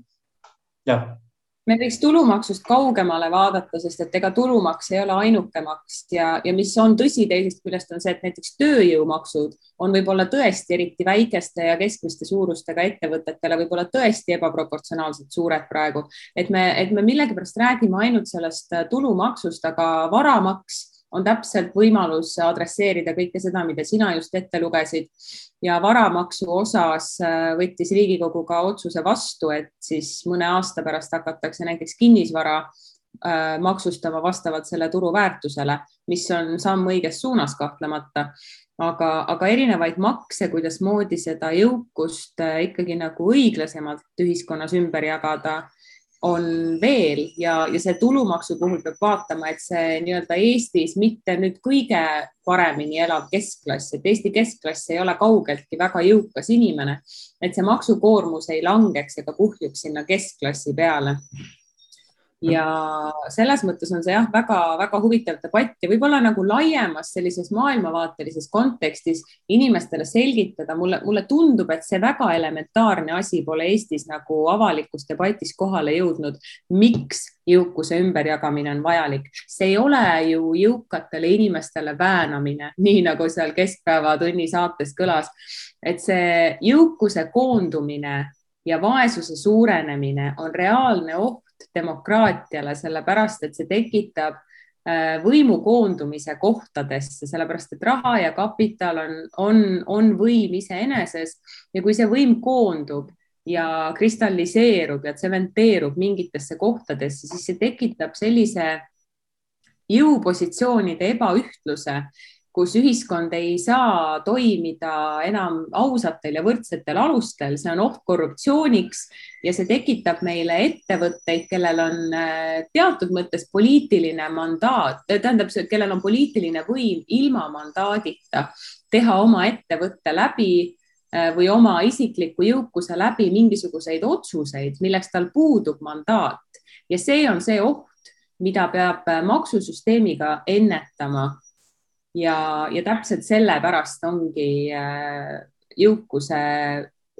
jah me võiks tulumaksust kaugemale vaadata, sest et ega tulumaks ei ole ainuke maks. Ja, ja mis on tõsi teisest küljest on see, et näiteks tööjõumaksud on võib-olla tõesti eriti väikeste ja keskmiste suurustega ettevõtetele võib-olla tõesti ebaproportsionaalselt suured praegu, et me, et me millegipärast räägime ainult sellest tulumaksust, aga varamaks on täpselt võimalus adresseerida kõike seda, mida sina just ette lugesid ja varamaksu osas äh, võttis Riigikogu ka otsuse vastu, et siis mõne aasta pärast hakatakse näiteks kinnisvara äh, maksustama vastavalt selle turuväärtusele, mis on samm õiges suunas kahtlemata. aga, aga erinevaid makse, kuidasmoodi seda jõukust äh, ikkagi nagu õiglasemalt ühiskonnas ümber jagada on veel ja, ja see tulumaksu puhul peab vaatama, et see nii-öelda Eestis mitte nüüd kõige paremini elav keskklass, et Eesti keskklass ei ole kaugeltki väga jõukas inimene, et see maksukoormus ei langeks ega kuhjuks sinna keskklassi peale ja selles mõttes on see jah, väga-väga huvitav debatt ja võib-olla nagu laiemas sellises maailmavaatelises kontekstis inimestele selgitada, mulle, mulle tundub, et see väga elementaarne asi pole Eestis nagu avalikus debatis kohale jõudnud. miks jõukuse ümberjagamine on vajalik, see ei ole ju jõukatele inimestele väänamine, nii nagu seal Keskpäevatunni saates kõlas, et see jõukuse koondumine ja vaesuse suurenemine on reaalne oht demokraatiale, sellepärast et see tekitab äh, võimu koondumise kohtadesse, sellepärast et raha ja kapital on, on, on võim iseeneses. Ja kui see võim koondub ja kristalliseerub ja tsementeerub mingitesse kohtadesse, siis see tekitab sellise jõupositsioonide ebaühtluse kus ühiskond ei saa toimida enam ausatel ja võrdsetel alustel, see on oht korruptsiooniks ja see tekitab meile ettevõtteid, kellel on äh, teatud mõttes poliitiline mandaat, tähendab, kellel on poliitiline võim ilma mandaadita teha oma ettevõtte läbi äh, või oma isikliku jõukuse läbi mingisuguseid otsuseid, milleks tal puudub mandaat. Ja see on see oht, mida peab äh, maksusüsteemiga ennetama ja, ja täpselt sellepärast ongi äh, jõukuse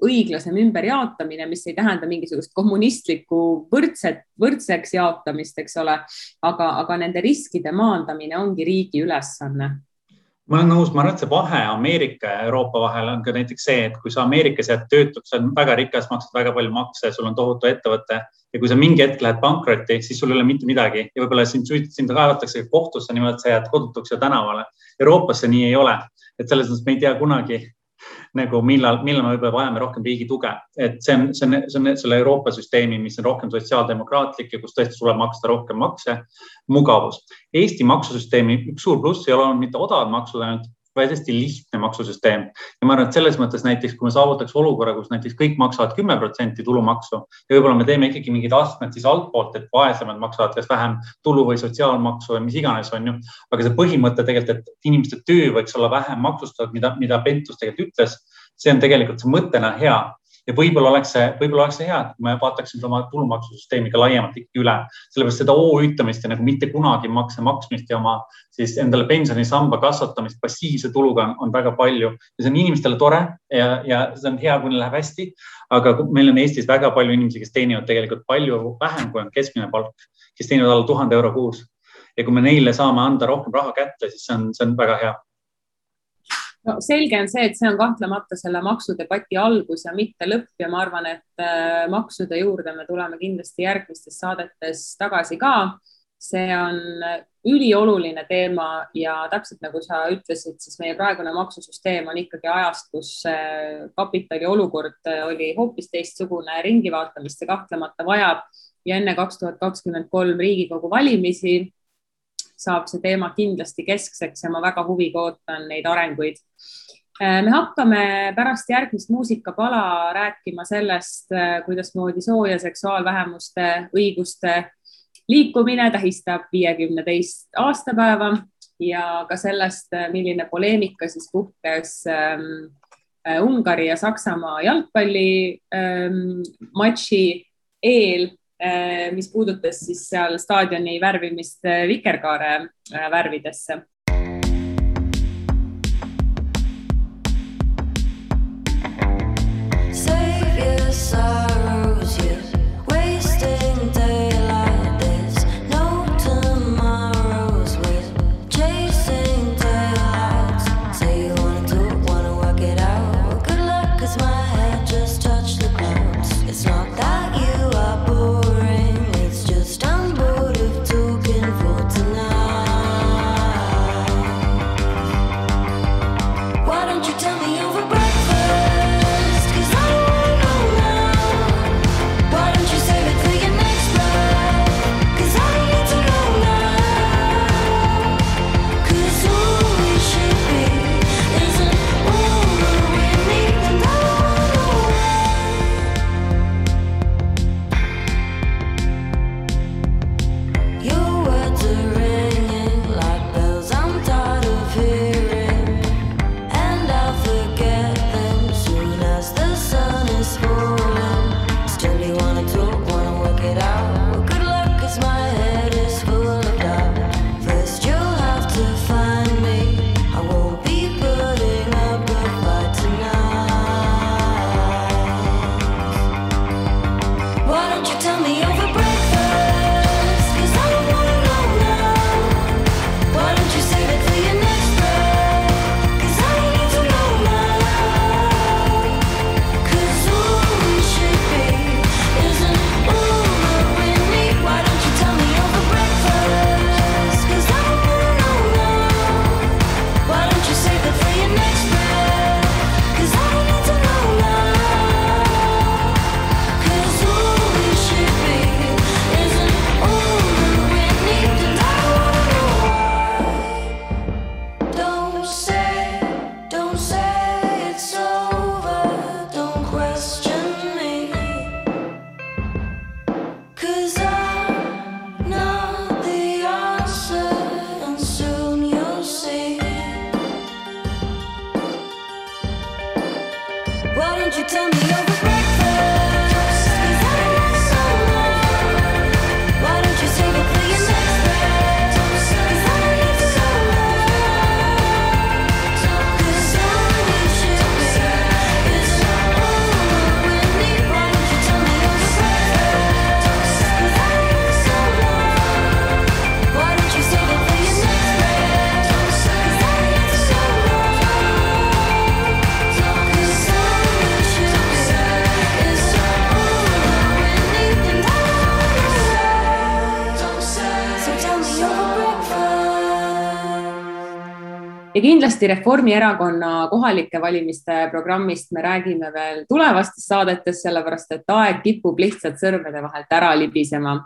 õiglasem ümberjaotamine, mis ei tähenda mingisugust kommunistlikku võrdset, võrdseks jaotamist, eks ole, aga, aga nende riskide maandamine ongi riigi ülesanne ma olen nõus, ma arvan, et see vahe Ameerika ja Euroopa vahel on ka näiteks see, et kui sa Ameerikas jääd töötuks, sa oled väga rikas, maksad väga palju makse, sul on tohutu ettevõte ja kui sa mingi hetk lähed pankrotti, siis sul ei ole mitte midagi ja võib-olla sind, sind kaevatakse kohtusse niimoodi, et sa jääd kodutuks ja tänavale. Euroopas see nii ei ole, et selles mõttes me ei tea kunagi nagu millal, millal me võib-olla vajame rohkem riigi tuge, et see on, see on, see on selle Euroopa süsteemi, mis on rohkem sotsiaaldemokraatlik ja kus tõesti tuleb maksta rohkem makse, mugavus. Eesti maksusüsteemi üks suur pluss ei ole olnud mitte odavad maksud ainult, vaid hästi lihtne maksusüsteem. ja ma arvan, et selles mõttes näiteks, kui me saavutaks olukorra, kus näiteks kõik maksavad kümme protsenti tulumaksu ja võib-olla me teeme ikkagi mingid astmed siis altpoolt, et vaesemad maksavad kas vähem tulu või sotsiaalmaksu või mis iganes, on ju. aga see põhimõte tegelikult, et inimeste töö võiks olla vähem maksustatud, mida, mida Pentus tegelikult ütles, see on tegelikult see mõttena hea ja võib-olla oleks see, võib-olla oleks see hea, et me vaataksime oma tulumaksusüsteemi ka laiemalt ikkagi üle, sellepärast seda OÜ-tamist ja nagu mitte kunagi makse maksmist ja oma siis endale pensionisamba kasvatamist passiivse tuluga on, on väga palju. Ja see on inimestele tore ja, ja see on hea, kui neil läheb hästi. aga meil on Eestis väga palju inimesi, kes teenivad tegelikult palju vähem, kui on keskmine palk, kes teenivad alla tuhande euro kuus. Ja kui me neile saame anda rohkem raha kätte, siis see on, see on väga hea no selge on see, et see on kahtlemata selle maksudebati algus ja mitte lõpp ja ma arvan, et äh, maksude juurde me tuleme kindlasti järgmistes saadetes tagasi ka. see on ülioluline teema ja täpselt nagu sa ütlesid, siis meie praegune maksusüsteem on ikkagi ajast, kus kapitali olukord äh, oli hoopis teistsugune, ringivaatamist see kahtlemata vajab ja enne kaks tuhat kakskümmend kolm Riigikogu valimisi saab see teema kindlasti keskseks ja ma väga huviga ootan neid arenguid. Äh, me hakkame pärast järgmist muusikapala rääkima sellest, äh, kuidasmoodi soo- ja seksuaalvähemuste õiguste liikumine tähistab viiekümne teist aastapäeva ja ka sellest, äh, milline poleemika siis puhkes ähm, Ungari ja Saksamaa jalgpalli ähm, matši eel mis puudutas siis seal staadioni värvimist vikerkaare eh, värvidesse ja kindlasti Reformierakonna kohalike valimiste programmist me räägime veel tulevastes saadetes, sellepärast et aeg kipub lihtsalt sõrmede vahelt ära libisema.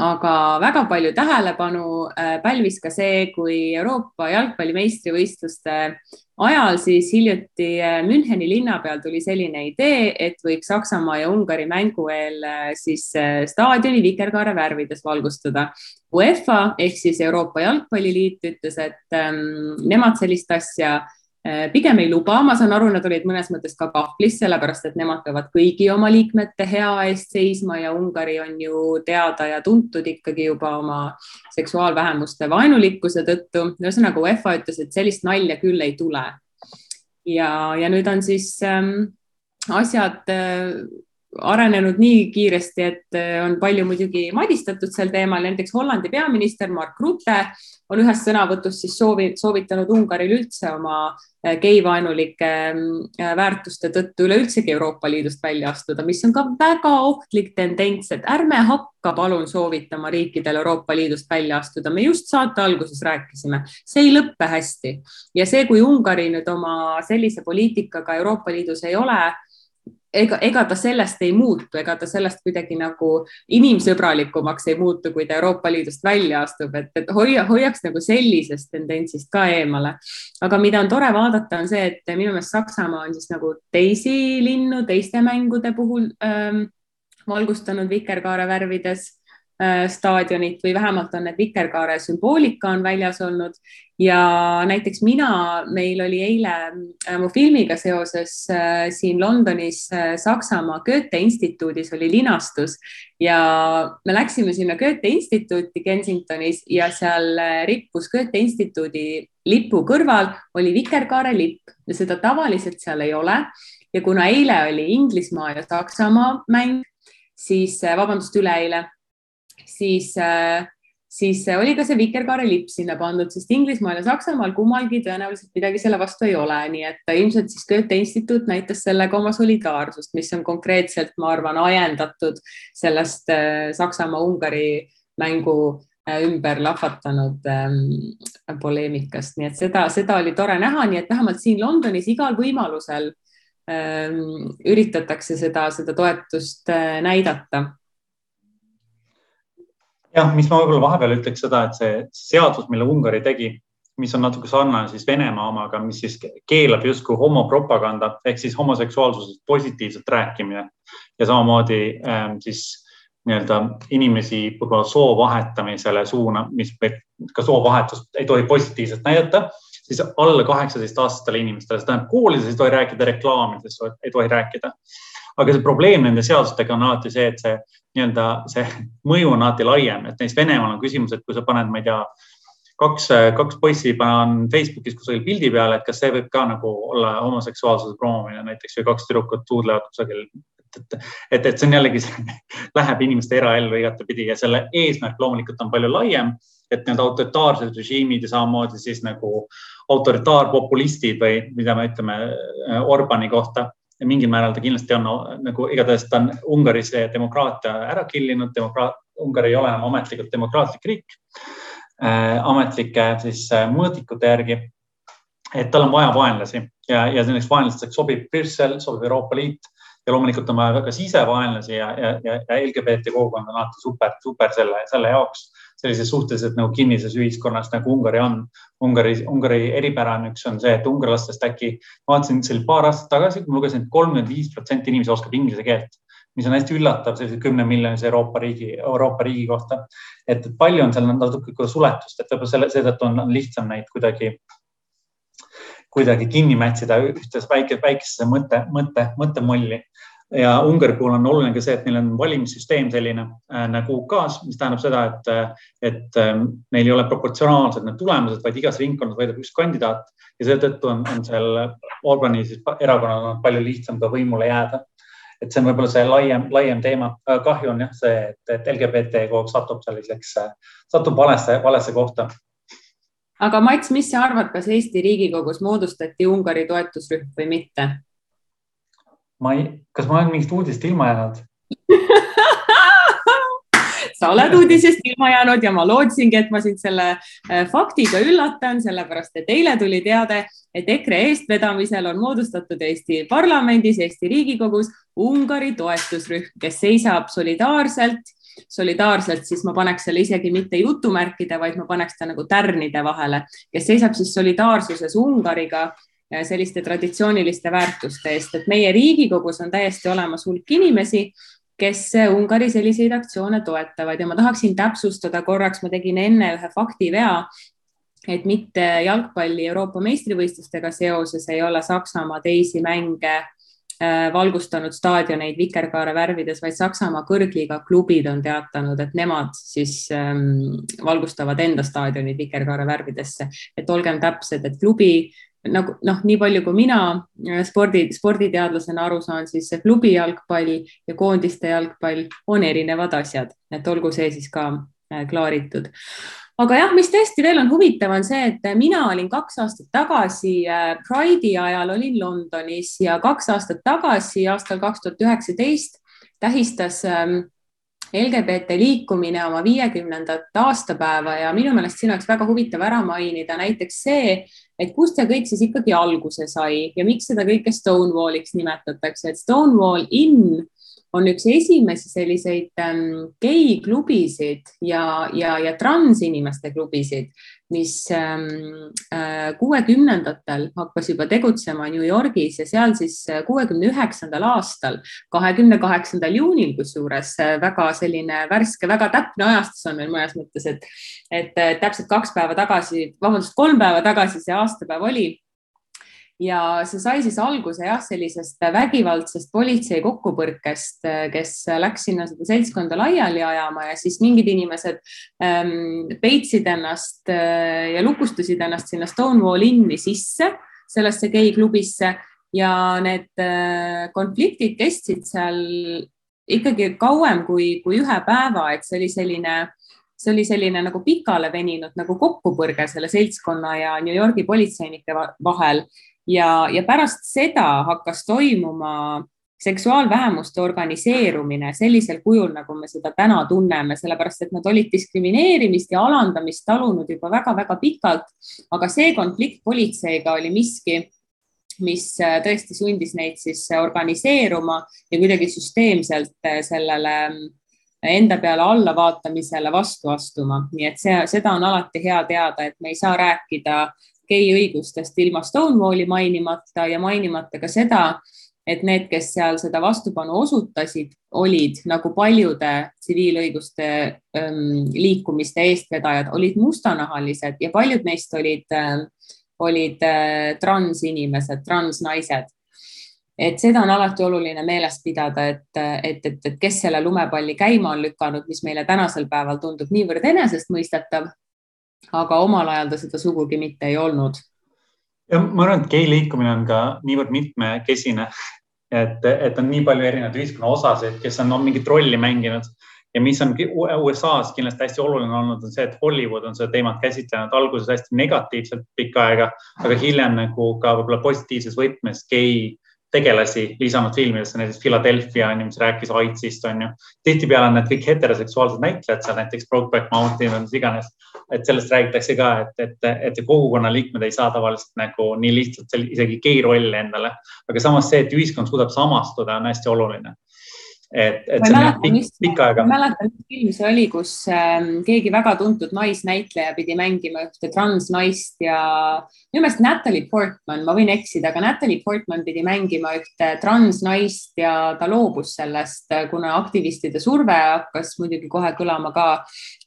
Aga väga palju tähelepanu äh, pälvis ka see, kui Euroopa jalgpalli meistrivõistluste ajal siis hiljuti äh, Müncheni linna peal tuli selline idee, et võiks Saksamaa ja Ungari mängu eel äh, siis staadioni vikerkaare värvides valgustada. UEFA ehk siis Euroopa Jalgpalliliit ütles, et ähm, nemad sellist asja Äh, pigem ei luba, ma saan aru, nad olid mõnes mõttes ka kahvlis, sellepärast et nemad peavad kõigi oma liikmete hea eest seisma ja Ungari on ju teada ja tuntud ikkagi juba oma seksuaalvähemuste vaenulikkuse tõttu. ühesõnaga UEFA ütles, et sellist nalja küll ei tule. ja, ja nüüd on siis ähm, asjad äh, arenenud nii kiiresti, et äh, on palju muidugi madistatud sel teemal, näiteks Hollandi peaminister Mark Rutte on ühes sõnavõtus siis soovi, soovitanud Ungaril üldse oma äh, geivaenulike äh, väärtuste tõttu üleüldsegi Euroopa Liidust välja astuda, mis on ka väga ohtlik tendents, et ärme hakka palun soovitama riikidel Euroopa Liidust välja astuda, me just saate alguses rääkisime, see ei lõppe hästi. Ja see, kui Ungari nüüd oma sellise poliitikaga Euroopa Liidus ei ole ega, ega ta sellest ei muutu, ega ta sellest kuidagi nagu inimsõbralikumaks ei muutu, kui ta Euroopa Liidust välja astub, et, et hoia, hoiaks nagu sellisest tendentsist ka eemale. aga mida on tore vaadata, on see, et minu meelest Saksamaa on siis nagu teisi linnu teiste mängude puhul ähm, valgustanud vikerkaare värvides staadionit või vähemalt on need vikerkaare sümboolika on väljas olnud ja näiteks mina, meil oli eile äh, mu filmiga seoses äh, siin Londonis Saksamaa Goethe instituudis oli linastus ja me läksime sinna Goethe instituuti Kensingtonis ja seal rippus Goethe instituudi lipu kõrval oli vikerkaare lipp ja seda tavaliselt seal ei ole. ja kuna eile oli Inglismaa ja Saksamaa mäng, siis vabandust, üleeile siis, äh, siis oli ka see vikerkaare lipp sinna pandud, sest Inglismaal ja Saksamaal kummalgi tõenäoliselt midagi selle vastu ei ole, nii et ilmselt siis Goethe instituut näitas sellega oma solidaarsust, mis on konkreetselt, ma arvan, ajendatud sellest äh, Saksamaa-Ungari mängu äh, ümber lahvatanud ähm, poleemikast, nii et seda, seda oli tore näha, nii et vähemalt siin Londonis igal võimalusel ähm, üritatakse seda, seda toetust äh, näidata jah, mis ma võib-olla vahepeal ütleks seda, et see seadus, mille Ungari tegi, mis on natuke sarnane siis Venemaa omaga, mis siis keelab justkui homopropaganda ehk siis homoseksuaalsusest positiivselt rääkimine. Ja samamoodi ähm, siis nii-öelda inimesi võib-olla soo vahetamisele suuna, mis ka soovahetust ei tohi positiivselt näidata, siis alla kaheksateist aastastele inimestele, see tähendab koolides ei tohi rääkida, reklaamides ei tohi rääkida aga see probleem nende seadustega on alati see, et see nii-öelda see mõju on alati laiem, et näiteks Venemaal on küsimus, et kui sa paned, ma ei tea, kaks, kaks poissi panen Facebookis kusagil pildi peale, et kas see võib ka nagu olla homoseksuaalsuse promomine näiteks või kaks tüdrukut tuudlevad kusagil. et, et, et see on jällegi, läheb inimeste eraellu igatepidi ja selle eesmärk loomulikult on palju laiem, et need autoritaarsed režiimid ja samamoodi siis nagu autoritaarpopulistid või mida me ütleme Orbani kohta mingil määral ta kindlasti on nagu igatahes ta on Ungaris demokraatia ära killinud, demokraat, Ungari ei ole enam ametlikult demokraatlik riik äh,, ametlike siis äh, mõõdikute järgi. et tal on vaja vaenlasi ja, ja selleks vaenlasteks sobib Brüssel, sobib Euroopa Liit ja loomulikult on vaja ka sisevaenlasi ja, ja, ja, ja LGBT kogukond on alati super, super selle, selle jaoks sellises suhteliselt nagu kinnises ühiskonnas nagu Ungari on. Ungari, Ungari eripära on üks, on see, et ungarlastest äkki, vaatasin, see oli paar aastat tagasi, ma lugesin et, et kolmkümmend viis protsenti inimesi oskab inglise keelt, mis on hästi üllatav sellise kümne miljonise Euroopa riigi, Euroopa riigi kohta. et palju on seal natuke suletust, et võib-olla selle, seetõttu on lihtsam neid kuidagi kuidagi kinni mätsida ühtes väike, väikesesse mõtte, mõtte, mõttemolli ja Ungari puhul on oluline ka see, et neil on valimissüsteem selline äh, nagu UK-s, mis tähendab seda, et, äh, et äh, neil ei ole proportsionaalsed need tulemused, vaid igas ringkonnas võidab üks kandidaat ja seetõttu on, on seal Orbani siis erakonnal on palju lihtsam ka võimule jääda. et see on võib-olla see laiem, laiem teema. kahju on jah see, et, LGBT kogu satub selliseks, satub valesse, valesse kohta aga Mats, mis sa arvad, kas Eesti Riigikogus moodustati Ungari toetusrühm või mitte? Ma ei, kas ma olen mingist uudist ilma jäänud? Sa oled uudisest ilma jäänud ja ma lootsingi, et ma sind selle äh, faktiga üllatan, sellepärast et eile tuli teade, et EKRE eestvedamisel on moodustatud Eesti parlamendis, Eesti Riigikogus Ungari toetusrühm, kes seisab solidaarselt. Solidaarselt, siis ma paneks selle isegi mitte jutumärkide, vaid ma paneks ta nagu tärnide vahele, kes seisab siis solidaarsuses Ungariga selliste traditsiooniliste väärtuste eest, et meie Riigikogus on täiesti olemas hulk inimesi, kes Ungari selliseid aktsioone toetavad. Ja ma tahaksin täpsustada korraks, ma tegin enne ühe faktivea, et mitte jalgpalli Euroopa meistrivõistlustega seoses ei ole Saksamaa teisi mänge äh, valgustanud staadioneid vikerkaare värvides, vaid Saksamaa kõrgliiga klubid on teatanud, et nemad siis ähm, valgustavad enda staadionid vikerkaare värvidesse, et olgem täpsed, et klubi nagu noh, nii palju kui mina äh, spordi, sporditeadlasena aru saan, siis see klubi jalgpall ja koondiste jalgpall on erinevad asjad, et olgu see siis ka äh, klaaritud. aga jah, mis tõesti veel on huvitav, on see, et mina olin kaks aastat tagasi äh, Pride'i ajal olin Londonis ja kaks aastat tagasi, aastal kaks tuhat üheksateist tähistas ähm, LGBT liikumine oma viiekümnendat aastapäeva ja minu meelest siin oleks väga huvitav ära mainida näiteks see, et kust see kõik siis ikkagi alguse sai ja miks seda kõike Stonewalliks nimetatakse, et Stonewall Inn on üks esimesi selliseid ähm, geiklubisid ja, ja, ja transinimeste klubisid, mis ähm, äh, kuuekümnendatel hakkas juba tegutsema New Yorgis ja seal siis äh, kuuekümne üheksandal aastal, kahekümne kaheksandal juunil, kusjuures äh, väga selline värske, väga täpne ajastus on meil mõnes mõttes, et, et täpselt kaks päeva tagasi, vabandust, kolm päeva tagasi see aastapäev oli ja see sai siis alguse jah, sellisest vägivaldsest politsei kokkupõrkest, kes läks sinna seda seltskonda laiali ajama ja siis mingid inimesed ähm, peitsid ennast äh, ja lukustasid ennast sinna Stonewall Inni sisse, sellesse geiklubisse. Ja need äh, konfliktid kestsid seal ikkagi kauem kui, kui ühe päeva, et see oli selline see oli selline nagu pikale veninud nagu kokkupõrge selle seltskonna ja New Yorgi politseinike vahel ja, ja pärast seda hakkas toimuma seksuaalvähemuste organiseerumine sellisel kujul, nagu me seda täna tunneme, sellepärast et nad olid diskrimineerimist ja alandamist talunud juba väga-väga pikalt. aga see konflikt politseiga oli miski, mis äh, tõesti sundis neid siis organiseeruma ja kuidagi süsteemselt äh, sellele enda peale allavaatamisele vastu astuma, nii et see, seda on alati hea teada, et me ei saa rääkida gei õigustest ilma Stonewalli mainimata ja mainimata ka seda, et need, kes seal seda vastupanu osutasid, olid nagu paljude tsiviilõiguste ähm, liikumiste eestvedajad, olid mustanahalised ja paljud neist olid äh,, olid äh, transinimesed, transnaised. et seda on alati oluline meeles pidada, et, et, et, et kes selle lumepalli käima on lükanud, mis meile tänasel päeval tundub niivõrd enesestmõistetav aga omal ajal ta seda sugugi mitte ei olnud. ja ma arvan, et gei liikumine on ka niivõrd mitmekesine, et, et on nii palju erinevaid ühiskonna osasid, kes on, on mingit rolli mänginud ja mis on USA-s kindlasti hästi oluline olnud, on see, et Hollywood on seda teemat käsitlenud alguses hästi negatiivselt pikka aega, aga hiljem nagu ka võib-olla positiivses võtmes gei tegelasi lisanud filmidesse, näiteks Philadelphia on ju, mis rääkis AIDS-ist, on ju. tihtipeale on need kõik heteroseksuaalsed näitlejad seal, näiteks Brokeback Mountain või mis iganes. et sellest räägitakse ka, et, et, et kogukonna liikmed ei saa tavaliselt nagu nii lihtsalt isegi gei rolli endale. aga samas see, et ühiskond suudab samastuda, on hästi oluline et, et see on pikk, pikka aega. ma mäletan, mis film see oli, kus ähm, keegi väga tuntud naisnäitleja pidi mängima ühte transnaist ja minu meelest Natalie Portman, ma võin eksida, aga Natalie Portman pidi mängima ühte transnaist ja ta loobus sellest, kuna aktivistide surve hakkas muidugi kohe kõlama ka.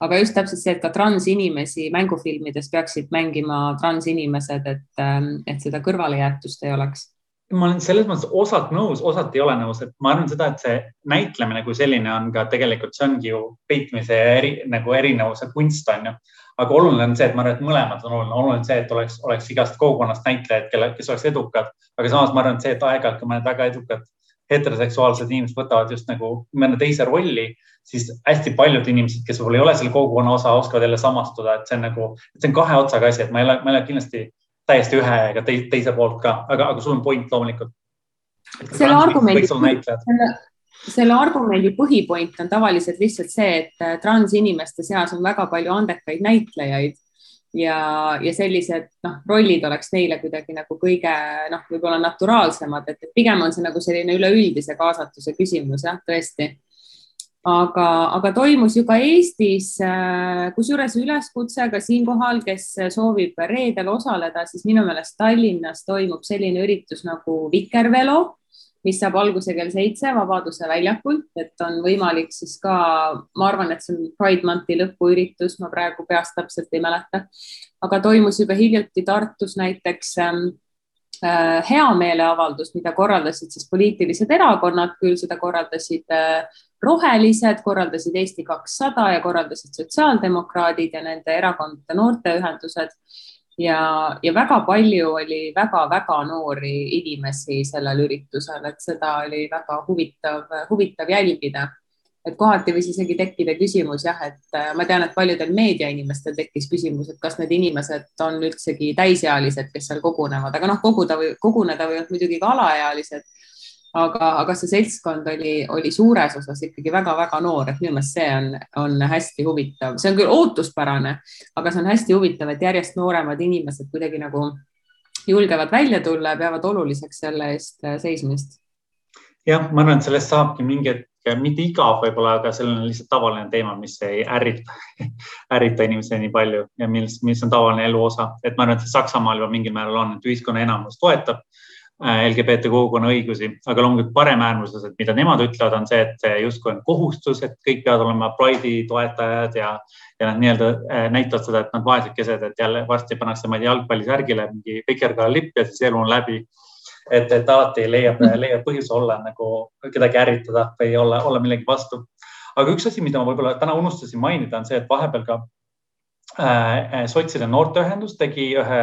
aga just täpselt see, et ka transinimesi mängufilmides peaksid mängima transinimesed, et, ähm, et seda kõrvalejäetust ei oleks ma olen selles mõttes osalt nõus, osalt ei ole nõus, et ma arvan seda, et see näitlemine kui selline on ka tegelikult, see ongi ju peitmise eri, nagu erinevuse kunst on ju. aga oluline on see, et ma arvan, et mõlemad on oluline, oluline see, et oleks, oleks igast kogukonnast näitlejaid, kelle, kes oleks edukad, aga samas ma arvan, et see, et aeg-ajalt ka mõned väga edukad heteroseksuaalsed inimesed võtavad just nagu mõne teise rolli, siis hästi paljud inimesed, kes võib-olla ei ole selle kogukonna osa, oskavad jälle samastuda, et see on nagu, see on kahe otsaga asi, et ma ei ole, ma ei ole kindlasti täiesti ühe ega teise poolt ka, aga, aga sul on point loomulikult. selle argumendi, selle, selle argumendi põhipoint on tavaliselt lihtsalt see, et transinimeste seas on väga palju andekaid näitlejaid ja, ja sellised noh, rollid oleks neile kuidagi nagu kõige noh, võib-olla naturaalsemad, et pigem on see nagu selline üleüldise kaasatuse küsimus jah, tõesti aga, aga toimus ju ka Eestis, äh, kusjuures üleskutse ka siinkohal, kes soovib reedel osaleda, siis minu meelest Tallinnas toimub selline üritus nagu Vikervelo, mis saab alguse kell seitse Vabaduse väljakult, et on võimalik siis ka, ma arvan, et see on Pride Monthi lõpuüritus, ma praegu peast täpselt ei mäleta, aga toimus juba hiljuti Tartus näiteks äh, heameeleavaldus, mida korraldasid siis poliitilised erakonnad, küll seda korraldasid äh, rohelised, korraldasid Eesti kakssada ja korraldasid sotsiaaldemokraadid ja nende erakondade noorteühendused. ja, ja väga palju oli väga-väga noori inimesi sellel üritusel, et seda oli väga huvitav, huvitav jälgida et kohati võis isegi tekkida küsimus jah, et äh, ma tean, et paljudel meediainimestel tekkis küsimus, et kas need inimesed on üldsegi täisealised, kes seal kogunevad, aga noh, koguda või koguneda võivad muidugi ka alaealised. Aga, aga see seltskond oli, oli suures osas ikkagi väga-väga noor, et minu meelest see on, on hästi huvitav, see on küll ootuspärane, aga see on hästi huvitav, et järjest nooremad inimesed kuidagi nagu julgevad välja tulla ja peavad oluliseks selle eest äh, seismist. jah, ma arvan, et sellest saabki mingi hetk mitte igav võib-olla, aga selline lihtsalt tavaline teema, mis ei ärrita, ärrita inimesi nii palju ja mis, mis on tavaline elu osa, et ma arvan, et Saksamaal juba mingil määral on, et ühiskonna enamus toetab Äh, LGBT kogukonna õigusi, aga loomulikult paremäärmuslased, mida nemad ütlevad, on see, et justkui on kohustus, et kõik peavad olema Pride'i toetajad ja, ja nad nii-öelda äh, näitavad seda, et nad vaesekesed, et jälle varsti pannakse, ma ei tea, jalgpallisärgile mingi vikerkaarelipp ja siis elu on läbi. Et, et alati leiab, leiab põhjuse olla nagu kedagi ärritada või olla, olla millegi vastu. aga üks asi, mida ma võib-olla täna unustasin mainida, on see, et vahepeal ka äh, sotside noorteühendus tegi ühe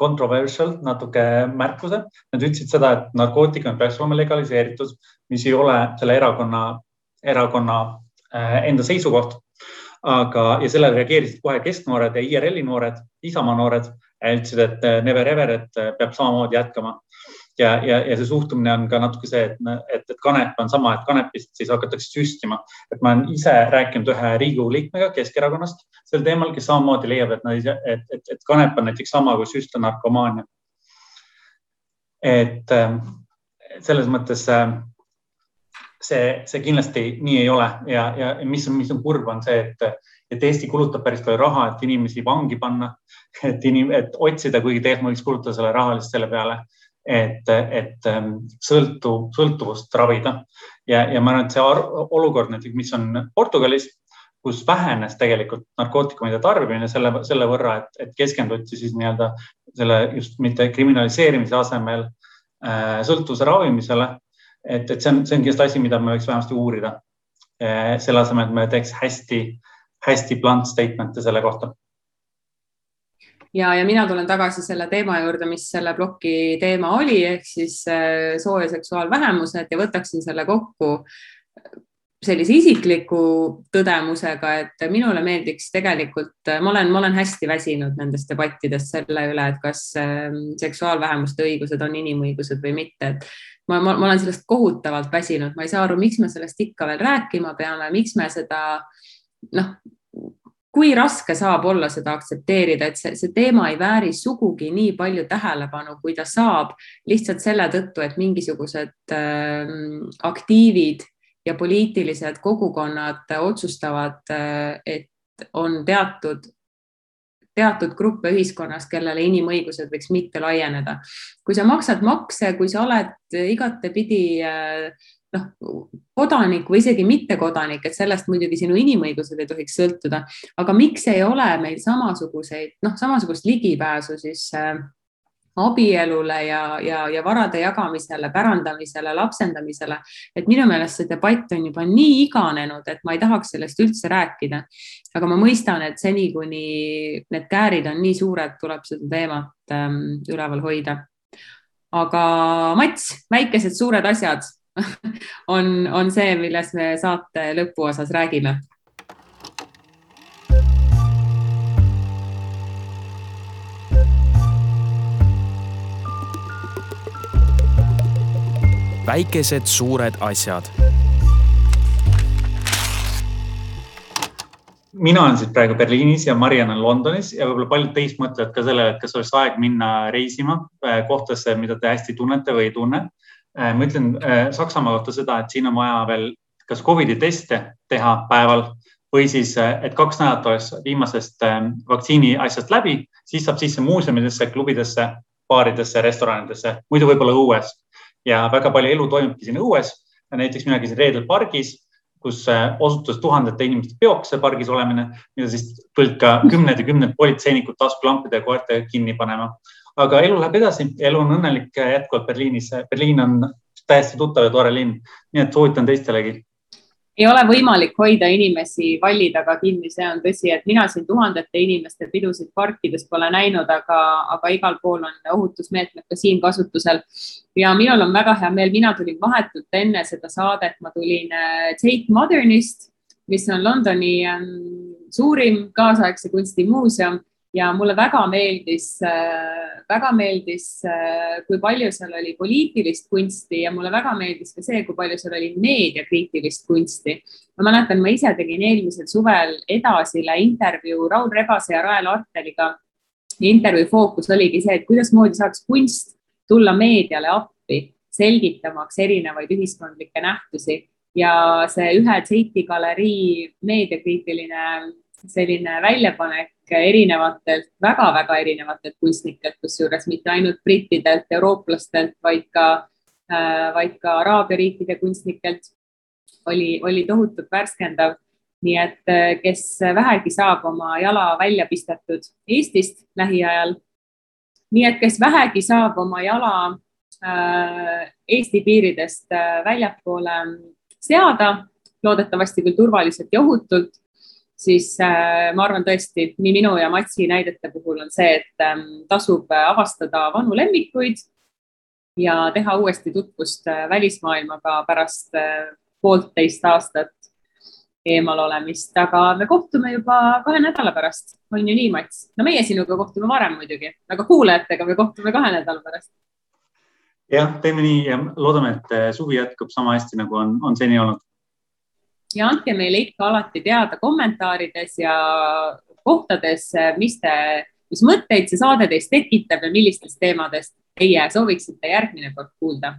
controversial natuke märkuse. Nad ütlesid seda, et narkootikumid peaks olema legaliseeritud, mis ei ole selle erakonna, erakonna äh, enda seisukoht. aga, ja sellele reageerisid kohe kesknoored ja IRL-i noored, Isamaa noored, ütlesid, et äh, never ever, et äh, peab samamoodi jätkama ja, ja, ja see suhtumine on ka natuke see, et, et, et kanep on sama, et kanepist siis hakatakse süstima. et ma olen ise rääkinud ühe Riigikogu liikmega Keskerakonnast sel teemal, kes samamoodi leiab, et, et, et, et kanep on näiteks sama kui süst on narkomaania. et selles mõttes see, see kindlasti nii ei ole ja, ja mis on, mis on kurb, on see, et, et Eesti kulutab päris palju raha, et inimesi vangi panna, et inim-, et otsida, kuigi tegelikult võiks kulutada selle raha lihtsalt selle peale et, et ähm, sõltu, sõltuvust ravida. ja, ja ma arvan, et see olukord näiteks, mis on Portugalis, kus vähenes tegelikult narkootikumide tarbimine selle, selle võrra, et, et keskenduti siis nii-öelda selle just mitte kriminaliseerimise asemel äh, sõltuvuse ravimisele. et, et see on, see on kindlasti asi, mida me võiks vähemasti uurida. Äh, selle asemel, et me teeks hästi, hästi blunt statement'e selle kohta ja, ja mina tulen tagasi selle teema juurde, mis selle ploki teema oli, ehk siis äh, soo- ja seksuaalvähemused ja võtaksin selle kokku sellise isikliku tõdemusega, et minule meeldiks tegelikult, ma olen, ma olen hästi väsinud nendest debattidest selle üle, et kas ähm, seksuaalvähemuste õigused on inimõigused või mitte, et ma, ma, ma olen sellest kohutavalt väsinud, ma ei saa aru, miks me sellest ikka veel rääkima peame, miks me seda noh, kui raske saab olla seda aktsepteerida, et see, see teema ei vääri sugugi nii palju tähelepanu, kui ta saab lihtsalt selle tõttu, et mingisugused äh, aktiivid ja poliitilised kogukonnad otsustavad, äh, et on teatud, teatud gruppe ühiskonnas, kellele inimõigused võiks mitte laieneda. kui sa maksad makse, kui sa oled igatepidi äh, noh, kodanik või isegi mittekodanik, et sellest muidugi sinu inimõigused ei tohiks sõltuda, aga miks ei ole meil samasuguseid, noh, samasugust ligipääsu siis äh, abielule ja, ja, ja varade jagamisele, pärandamisele, lapsendamisele. et minu meelest see debatt on juba nii iganenud, et ma ei tahaks sellest üldse rääkida. aga ma mõistan, et seni, kuni need käärid on nii suured, tuleb seda teemat ähm, üleval hoida. aga Mats, väikesed suured asjad on, on see, millest me saate lõpuosas räägime väikesed suured asjad. mina olen siis praegu Berliinis ja Mariann on Londonis ja võib-olla paljud teist mõtlevad ka sellele, et kas oleks aeg minna reisima eh, kohtadesse, mida te hästi tunnete või ei tunne. Äh, ma ütlen äh, Saksamaa kohta seda, et siin on vaja veel kas Covidi teste teha päeval või siis, et kaks nädalat oleks viimasest vaktsiini asjast läbi, siis saab sisse muuseumidesse, klubidesse, baaridesse, restoranidesse, muidu võib-olla õues ja väga palju elu toimubki siin õues. näiteks mina käisin reedel pargis kus äh, osutus tuhandete inimeste peoks see pargis olemine, mida siis tulid ka kümned ja kümned politseinikud taskulampide ja koerte kinni panema. Aga elu läheb edasi, elu on õnnelik jätkuvalt Berliinis. Berliin on täiesti tuttav ja tore linn, nii et soovitan teistelegi. Ei ole võimalik hoida inimesi valli taga kinni, see on tõsi, et mina siin tuhandete inimeste pidusid parkides pole näinud, aga, aga igal pool on ohutusmeetmed ka siin kasutusel. ja minul on väga hea meel, mina tulin vahetult enne seda saadet, ma tulin äh, Tate Modernist, mis on Londoni ähm, suurim kaasaegse kunsti muuseum ja mulle väga meeldis, äh, väga meeldis, äh, kui palju seal oli poliitilist kunsti ja mulle väga meeldis ka see, kui palju seal oli meediakriitilist kunsti. ma mäletan, ma ise tegin eelmisel suvel Edasile intervjuu Raul Rebase ja Rael Arteliga. intervjuu fookus oligi see, et kuidasmoodi saaks kunst tulla meediale appi, selgitamaks erinevaid ühiskondlikke nähtusi ja see ühe Zeiti galerii meediakriitiline selline väljapanek erinevatelt väga,, väga-väga erinevatelt kunstnikelt, kusjuures mitte ainult brittidelt, eurooplastelt, vaid ka, äh, vaid ka Araabia riikide kunstnikelt oli, oli tohutult värskendav. nii et äh, kes vähegi saab oma jala välja pistetud Eestist lähiajal, nii et kes vähegi saab oma jala äh, Eesti piiridest väljapoole seada, loodetavasti küll turvaliselt ja ohutult siis äh, ma arvan tõesti nii minu ja Matsi näidete puhul on see, et ähm, tasub avastada vanu lemmikuid ja teha uuesti tutvust äh, välismaailmaga pärast äh, poolteist aastat eemal olemist, aga me kohtume juba kahe nädala pärast, on ju nii, Mats? no meie sinuga kohtume varem muidugi, aga kuulajatega me kohtume kahe nädala pärast. jah, teeme nii ja loodame, et suvi jätkub sama hästi, nagu on, on seni olnud ja andke meile ikka alati teada kommentaarides ja kohtades, mis te, mis mõtteid see saade teist tekitab ja millistest teemadest teie sooviksite järgmine kord kuulda